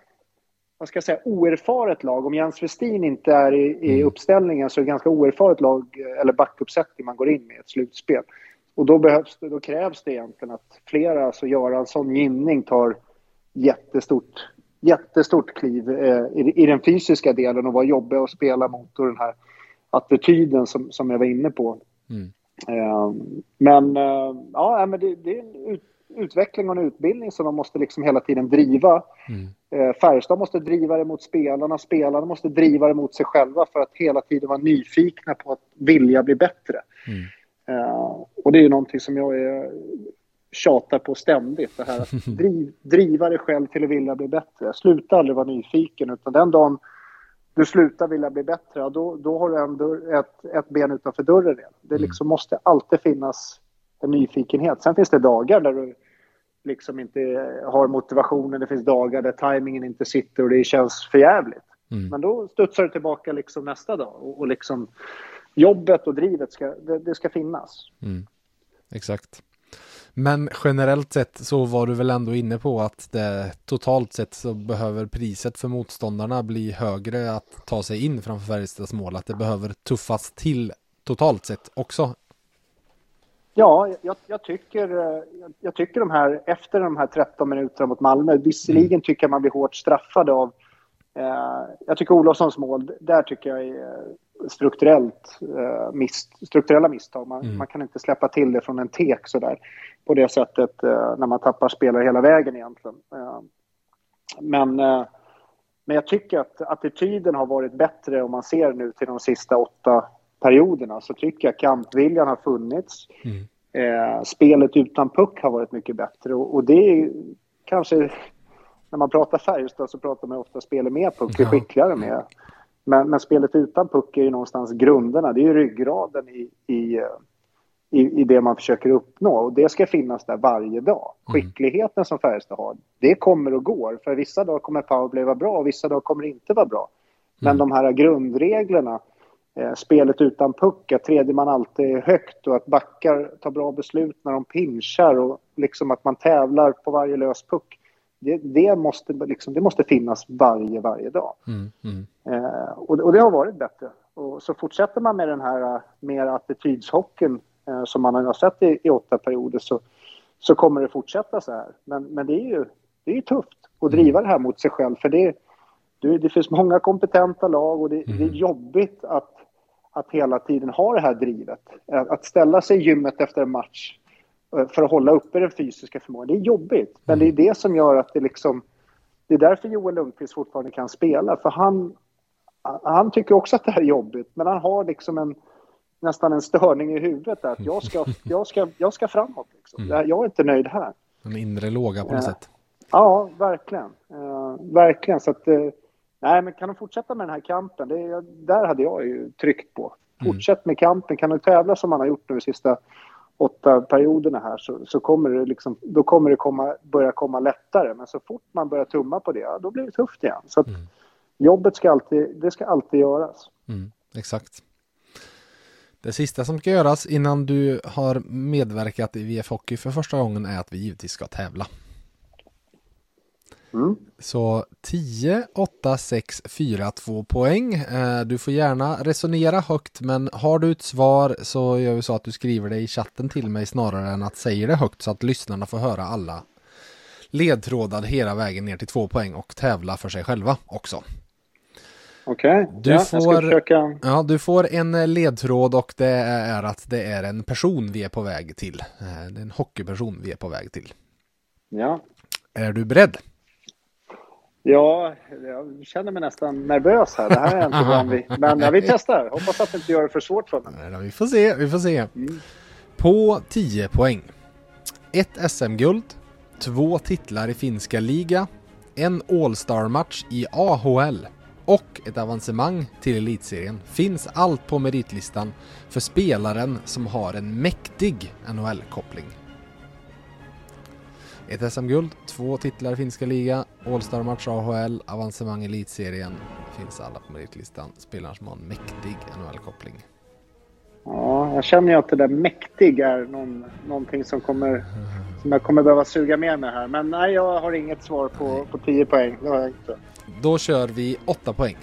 vad ska jag säga, oerfaret lag. Om Jens Westin inte är i, i mm. uppställningen så är det ganska oerfaret lag, eller backuppsättning man går in med ett slutspel. Och då, behövs det, då krävs det egentligen att flera, alltså Göransson, Ginning tar jättestort, jättestort kliv eh, i, i, den fysiska delen och var jobbiga att spela mot och den här attityden som, som jag var inne på. Mm. Eh, men eh, ja, men det, det är en ut, utveckling och en utbildning som de måste liksom hela tiden driva. Mm. Eh, Färjestad måste driva det mot spelarna, spelarna måste driva det mot sig själva för att hela tiden vara nyfikna på att vilja bli bättre. Mm. Och det är ju någonting som jag är, tjatar på ständigt. Det här att driv, driva dig själv till att vilja bli bättre. Sluta aldrig vara nyfiken, utan den dagen du slutar vilja bli bättre, då, då har du en dörr, ett, ett ben utanför dörren redan. Det liksom måste alltid finnas en nyfikenhet. Sen finns det dagar där du liksom inte har motivationen, det finns dagar där tajmingen inte sitter och det känns förjävligt. Mm. Men då studsar du tillbaka liksom nästa dag och, och liksom jobbet och drivet ska, det, det ska finnas. Mm. Exakt. Men generellt sett så var du väl ändå inne på att det totalt sett så behöver priset för motståndarna bli högre att ta sig in framför Färjestads mål. Att det behöver tuffas till totalt sett också. Ja, jag, jag, tycker, jag tycker de här, efter de här 13 minuterna mot Malmö, visserligen mm. tycker jag man blir hårt straffad av Eh, jag tycker Olofssons mål, där tycker jag är strukturellt, eh, mis, strukturella misstag. Man, mm. man, kan inte släppa till det från en tek sådär på det sättet eh, när man tappar spelare hela vägen egentligen. Eh, men, eh, men jag tycker att attityden har varit bättre om man ser nu till de sista åtta perioderna så tycker jag kampviljan har funnits. Mm. Eh, spelet utan puck har varit mycket bättre och, och det är kanske när man pratar Färjestad så pratar man ofta spelet med puck, hur skickligare med. Men, men, spelet utan puck är ju någonstans grunderna, det är ju ryggraden i, i, i, i det man försöker uppnå och det ska finnas där varje dag. Mm. Skickligheten som Färjestad har, det kommer och går. För vissa dagar kommer powerplay vara bra och vissa dagar kommer det inte vara bra. Men mm. de här grundreglerna, spelet utan puck, att tredje man alltid är högt och att backar tar bra beslut när de pinchar och liksom att man tävlar på varje lös puck det, det, måste, liksom, det måste finnas varje, varje dag. Mm, mm. Eh, och, och, det har varit bättre. Och så fortsätter man med den här eh, mer attitydshockeyn eh, som man har sett i, i, åtta perioder så, så kommer det fortsätta så här. Men, men det är ju det är tufft att driva det här mot sig själv för det, det, det finns många kompetenta lag och det, mm. det är jobbigt att, att hela tiden ha det här drivet. Att ställa sig i gymmet efter en match Eh, för att hålla uppe den fysiska förmågan. Det är jobbigt, men det är det som gör att det liksom... Det är därför Joel Lundqvist fortfarande kan spela, för han, han tycker också att det här är jobbigt, men han har liksom en nästan en störning i huvudet att jag ska, jag ska, jag ska framåt. Liksom. Mm. Jag är inte nöjd här. En inre låga på något ja. sätt. Ja, verkligen. Uh, verkligen. Så att, uh, nej, men kan de fortsätta med den här kampen? Det, där hade jag ju tryckt på. Mm. Fortsätt med kampen. Kan de tävla som man har gjort nu de sista åtta perioderna här så, så kommer det liksom, då kommer det komma, börja komma lättare. Men så fort man börjar tumma på det, ja, då blir det tufft igen. Så mm. jobbet ska alltid, det ska alltid göras. Mm, exakt. Det sista som ska göras innan du har medverkat i VF Hockey för första gången är att vi givetvis ska tävla. Mm. Så 10, 8, 6, 4, 2 poäng. Eh, du får gärna resonera högt men har du ett svar så gör vi så att du skriver det i chatten till mig snarare än att säga det högt så att lyssnarna får höra alla ledtrådar hela vägen ner till 2 poäng och tävla för sig själva också. Okej, okay. du, ja, får, försöka... ja, du får en ledtråd och det är att det är en person vi är på väg till. Eh, det är en hockeyperson vi är på väg till. Ja. Är du beredd? Ja, jag känner mig nästan nervös här. Det här är jag inte van vid. Men ja, vi testar. Hoppas att det inte gör det för svårt för mig. Nej, vi får se, vi får se. Mm. På 10 poäng. Ett SM-guld, två titlar i finska liga, en All-star-match i AHL och ett avancemang till elitserien finns allt på meritlistan för spelaren som har en mäktig NHL-koppling. Ett SM-guld, två titlar i finska liga, All-star-match AHL, avancemang i elitserien. Finns alla på meritlistan. Spelaren som har en mäktig NHL-koppling. Ja, jag känner ju att det där mäktig är någon, någonting som, kommer, som jag kommer behöva suga med mig här. Men nej, jag har inget svar på, på 10 poäng. Det har jag inte. Då kör vi 8 poäng.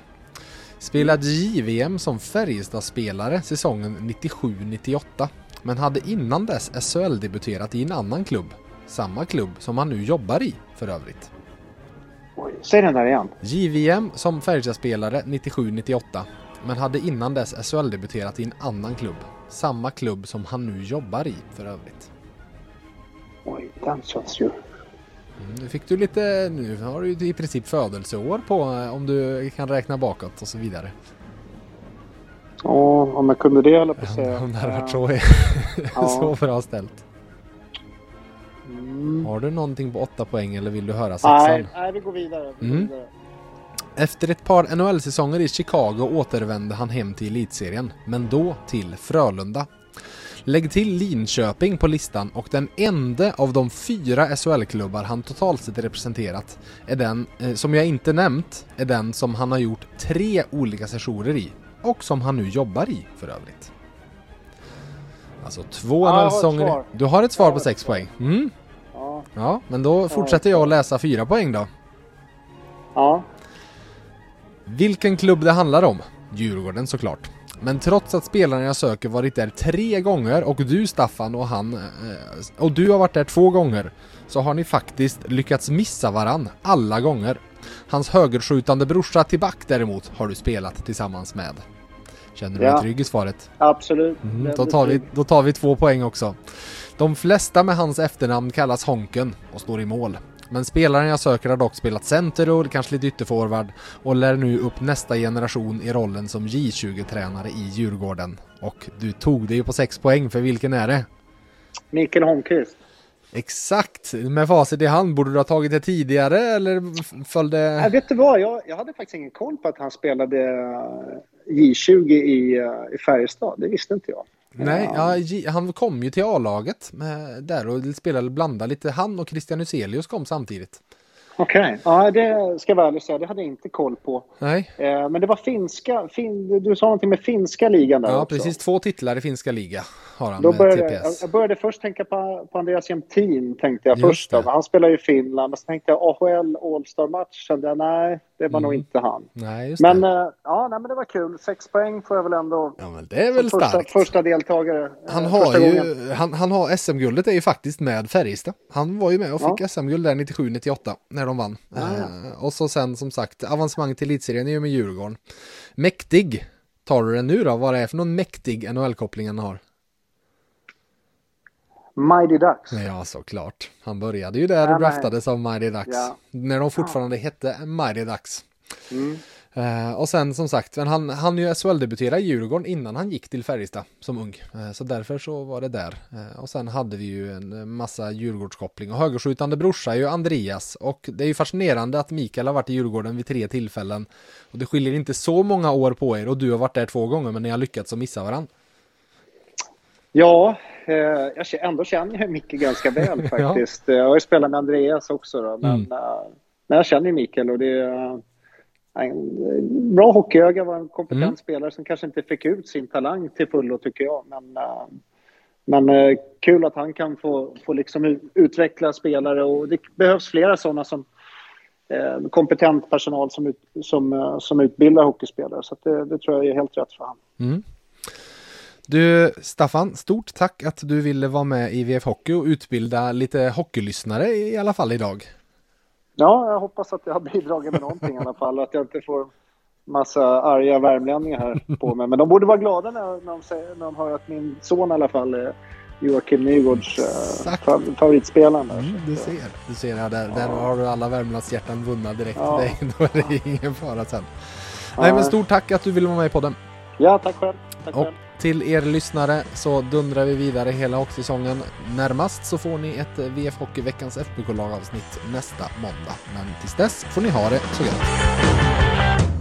Spelade JVM som Färjestad-spelare säsongen 97-98 men hade innan dess SHL-debuterat i en annan klubb samma klubb som han nu jobbar i för övrigt. Oj, säg den där igen. JVM som Färjestad-spelare 97-98 men hade innan dess SHL-debuterat i en annan klubb. Samma klubb som han nu jobbar i för övrigt. Oj, den känns ju... Mm, nu fick du lite, nu har du i princip födelseår på eh, om du kan räkna bakåt och så vidare. Ja, om jag kunde det höll på att säga. Om det hade varit så, så bra ställt. Mm. Har du någonting på åtta poäng eller vill du höra sexan? Nej, nej, vi går vidare. Vi går Mm. vidare. Efter ett par NHL-säsonger i Chicago återvände han hem till elitserien, men då till Frölunda. Lägg till Linköping på listan och den enda av de fyra SHL-klubbar han totalt sett representerat är den, eh, som jag inte nämnt, är den som han har gjort tre olika sessioner i och som han nu jobbar i för övrigt. Alltså två Ja, NHL-säsonger. Du har ett svar på sex poäng. Mm. Ja. Men då fortsätter jag att läsa fyra poäng då. ja. Vilken klubb det handlar om? Djurgården såklart. Men trots att spelarna jag söker varit där tre gånger och du Staffan och han eh, och du har varit där två gånger så har ni faktiskt lyckats missa varann alla gånger. Hans högerskjutande brorsa Tiback däremot har du spelat tillsammans med. Känner du dig Ja. trygg i svaret? Absolut. Mm, då, tar vi, då tar vi två poäng också. De flesta med hans efternamn kallas Honken och står i mål. Men spelaren jag söker har dock spelat center och kanske lite ytterforward och lär nu upp nästa generation i rollen som J20-tränare i Djurgården. Och du tog det ju på sex poäng, för vilken är det? Mikael Holmqvist. Exakt! Med facit i hand, borde du ha tagit det tidigare eller följde... Nej, vet du vad? Jag, jag hade faktiskt ingen koll på att han spelade eh, J20 i, eh, i Färjestad. Det visste inte jag. Nej, ja, han kom ju till A-laget där och spelade blanda lite. Han och Christian Huselius kom samtidigt. Okej. Ja, det ska jag vara ärlig säga. Det hade jag inte koll på. Nej, Eh, men det var finska. Fin, du sa någonting med finska ligan där Ja, också. precis. Två titlar i finska liga har han Då började, jag, jag började först tänka på, på Andreas Jämtin, tänkte jag Just först. Då. Han spelar ju i Finland. Men så tänkte jag AHL All-Star-match. Kände jag, nej, det var nog Mm. inte han. Nej, Men, det. eh, ja, nej, men det var kul. Sex poäng får jag väl ändå... Ja, men det är väl första, starkt. första deltagare. eh, Han har ju, han, han har SM-guldet är ju faktiskt med Färjestad. Han var ju med och fick SM-guld där 97-98 när de vann. Ah, ja. Eh, och så sen som sagt avancemang till elitserien är ju med Djurgården. Mäktig. Tar du den nu då? Vad det är för någon mäktig NHL-koppling han har? Mighty Ducks. Ja, såklart. Han började ju där Ja, och draftades av Mighty Ducks. Ja. När de fortfarande hette Mighty Ducks. Mm. Eh, och sen som sagt, men han, han ju SHL-debutera i Djurgården innan han gick till Färjestad som ung. Eh, så därför så var det där. Eh, och sen hade vi ju en massa Djurgårdskoppling. Och högerskjutande brorsa är ju Andreas. Och det är ju fascinerande att Mikael har varit i Djurgården vid tre tillfällen. Och det skiljer inte så många år på er och du har varit där två gånger men ni har lyckats att missa varandra. Ja, eh, jag känner, ändå känner jag Micke ganska väl faktiskt. Jag har ju spelat med Andreas också då, men, Mm. eh, men jag känner ju Mikael och det är eh, en bra hockeyöga, var en kompetent Mm. spelare som kanske inte fick ut sin talang till fullo tycker jag. Men, eh, men eh, kul att han kan få, få liksom utveckla spelare och det behövs flera sådana som eh, kompetent personal som, ut, som, eh, som utbildar hockeyspelare. Så det, det tror jag är helt rätt för honom. Mm. Du, Staffan, stort tack att du ville vara med i VF Hockey och utbilda lite hockeylyssnare i alla fall idag. Ja, jag hoppas att jag har bidragit med någonting i alla fall. Att jag inte får massa arga värmlänningar här på mig. Men de borde vara glada när, när, de, säger, när de hör att min son i alla fall är Joakim Nygårds eh, Exakt. fa- favoritspelare. Mm, du ser, du ser här, där, där har du alla Värmlands hjärtan vunna direkt. Ja. Nej, då är det ingen fara sen. Nej, men stort tack att du ville vara med i podden. Ja, tack själv. Tack Och själv till er lyssnare så dundrar vi vidare hela hockeysäsongen. Närmast så får ni ett VF Hockey veckans FBK-lagavsnitt nästa måndag. Men tills dess får ni ha det så gött.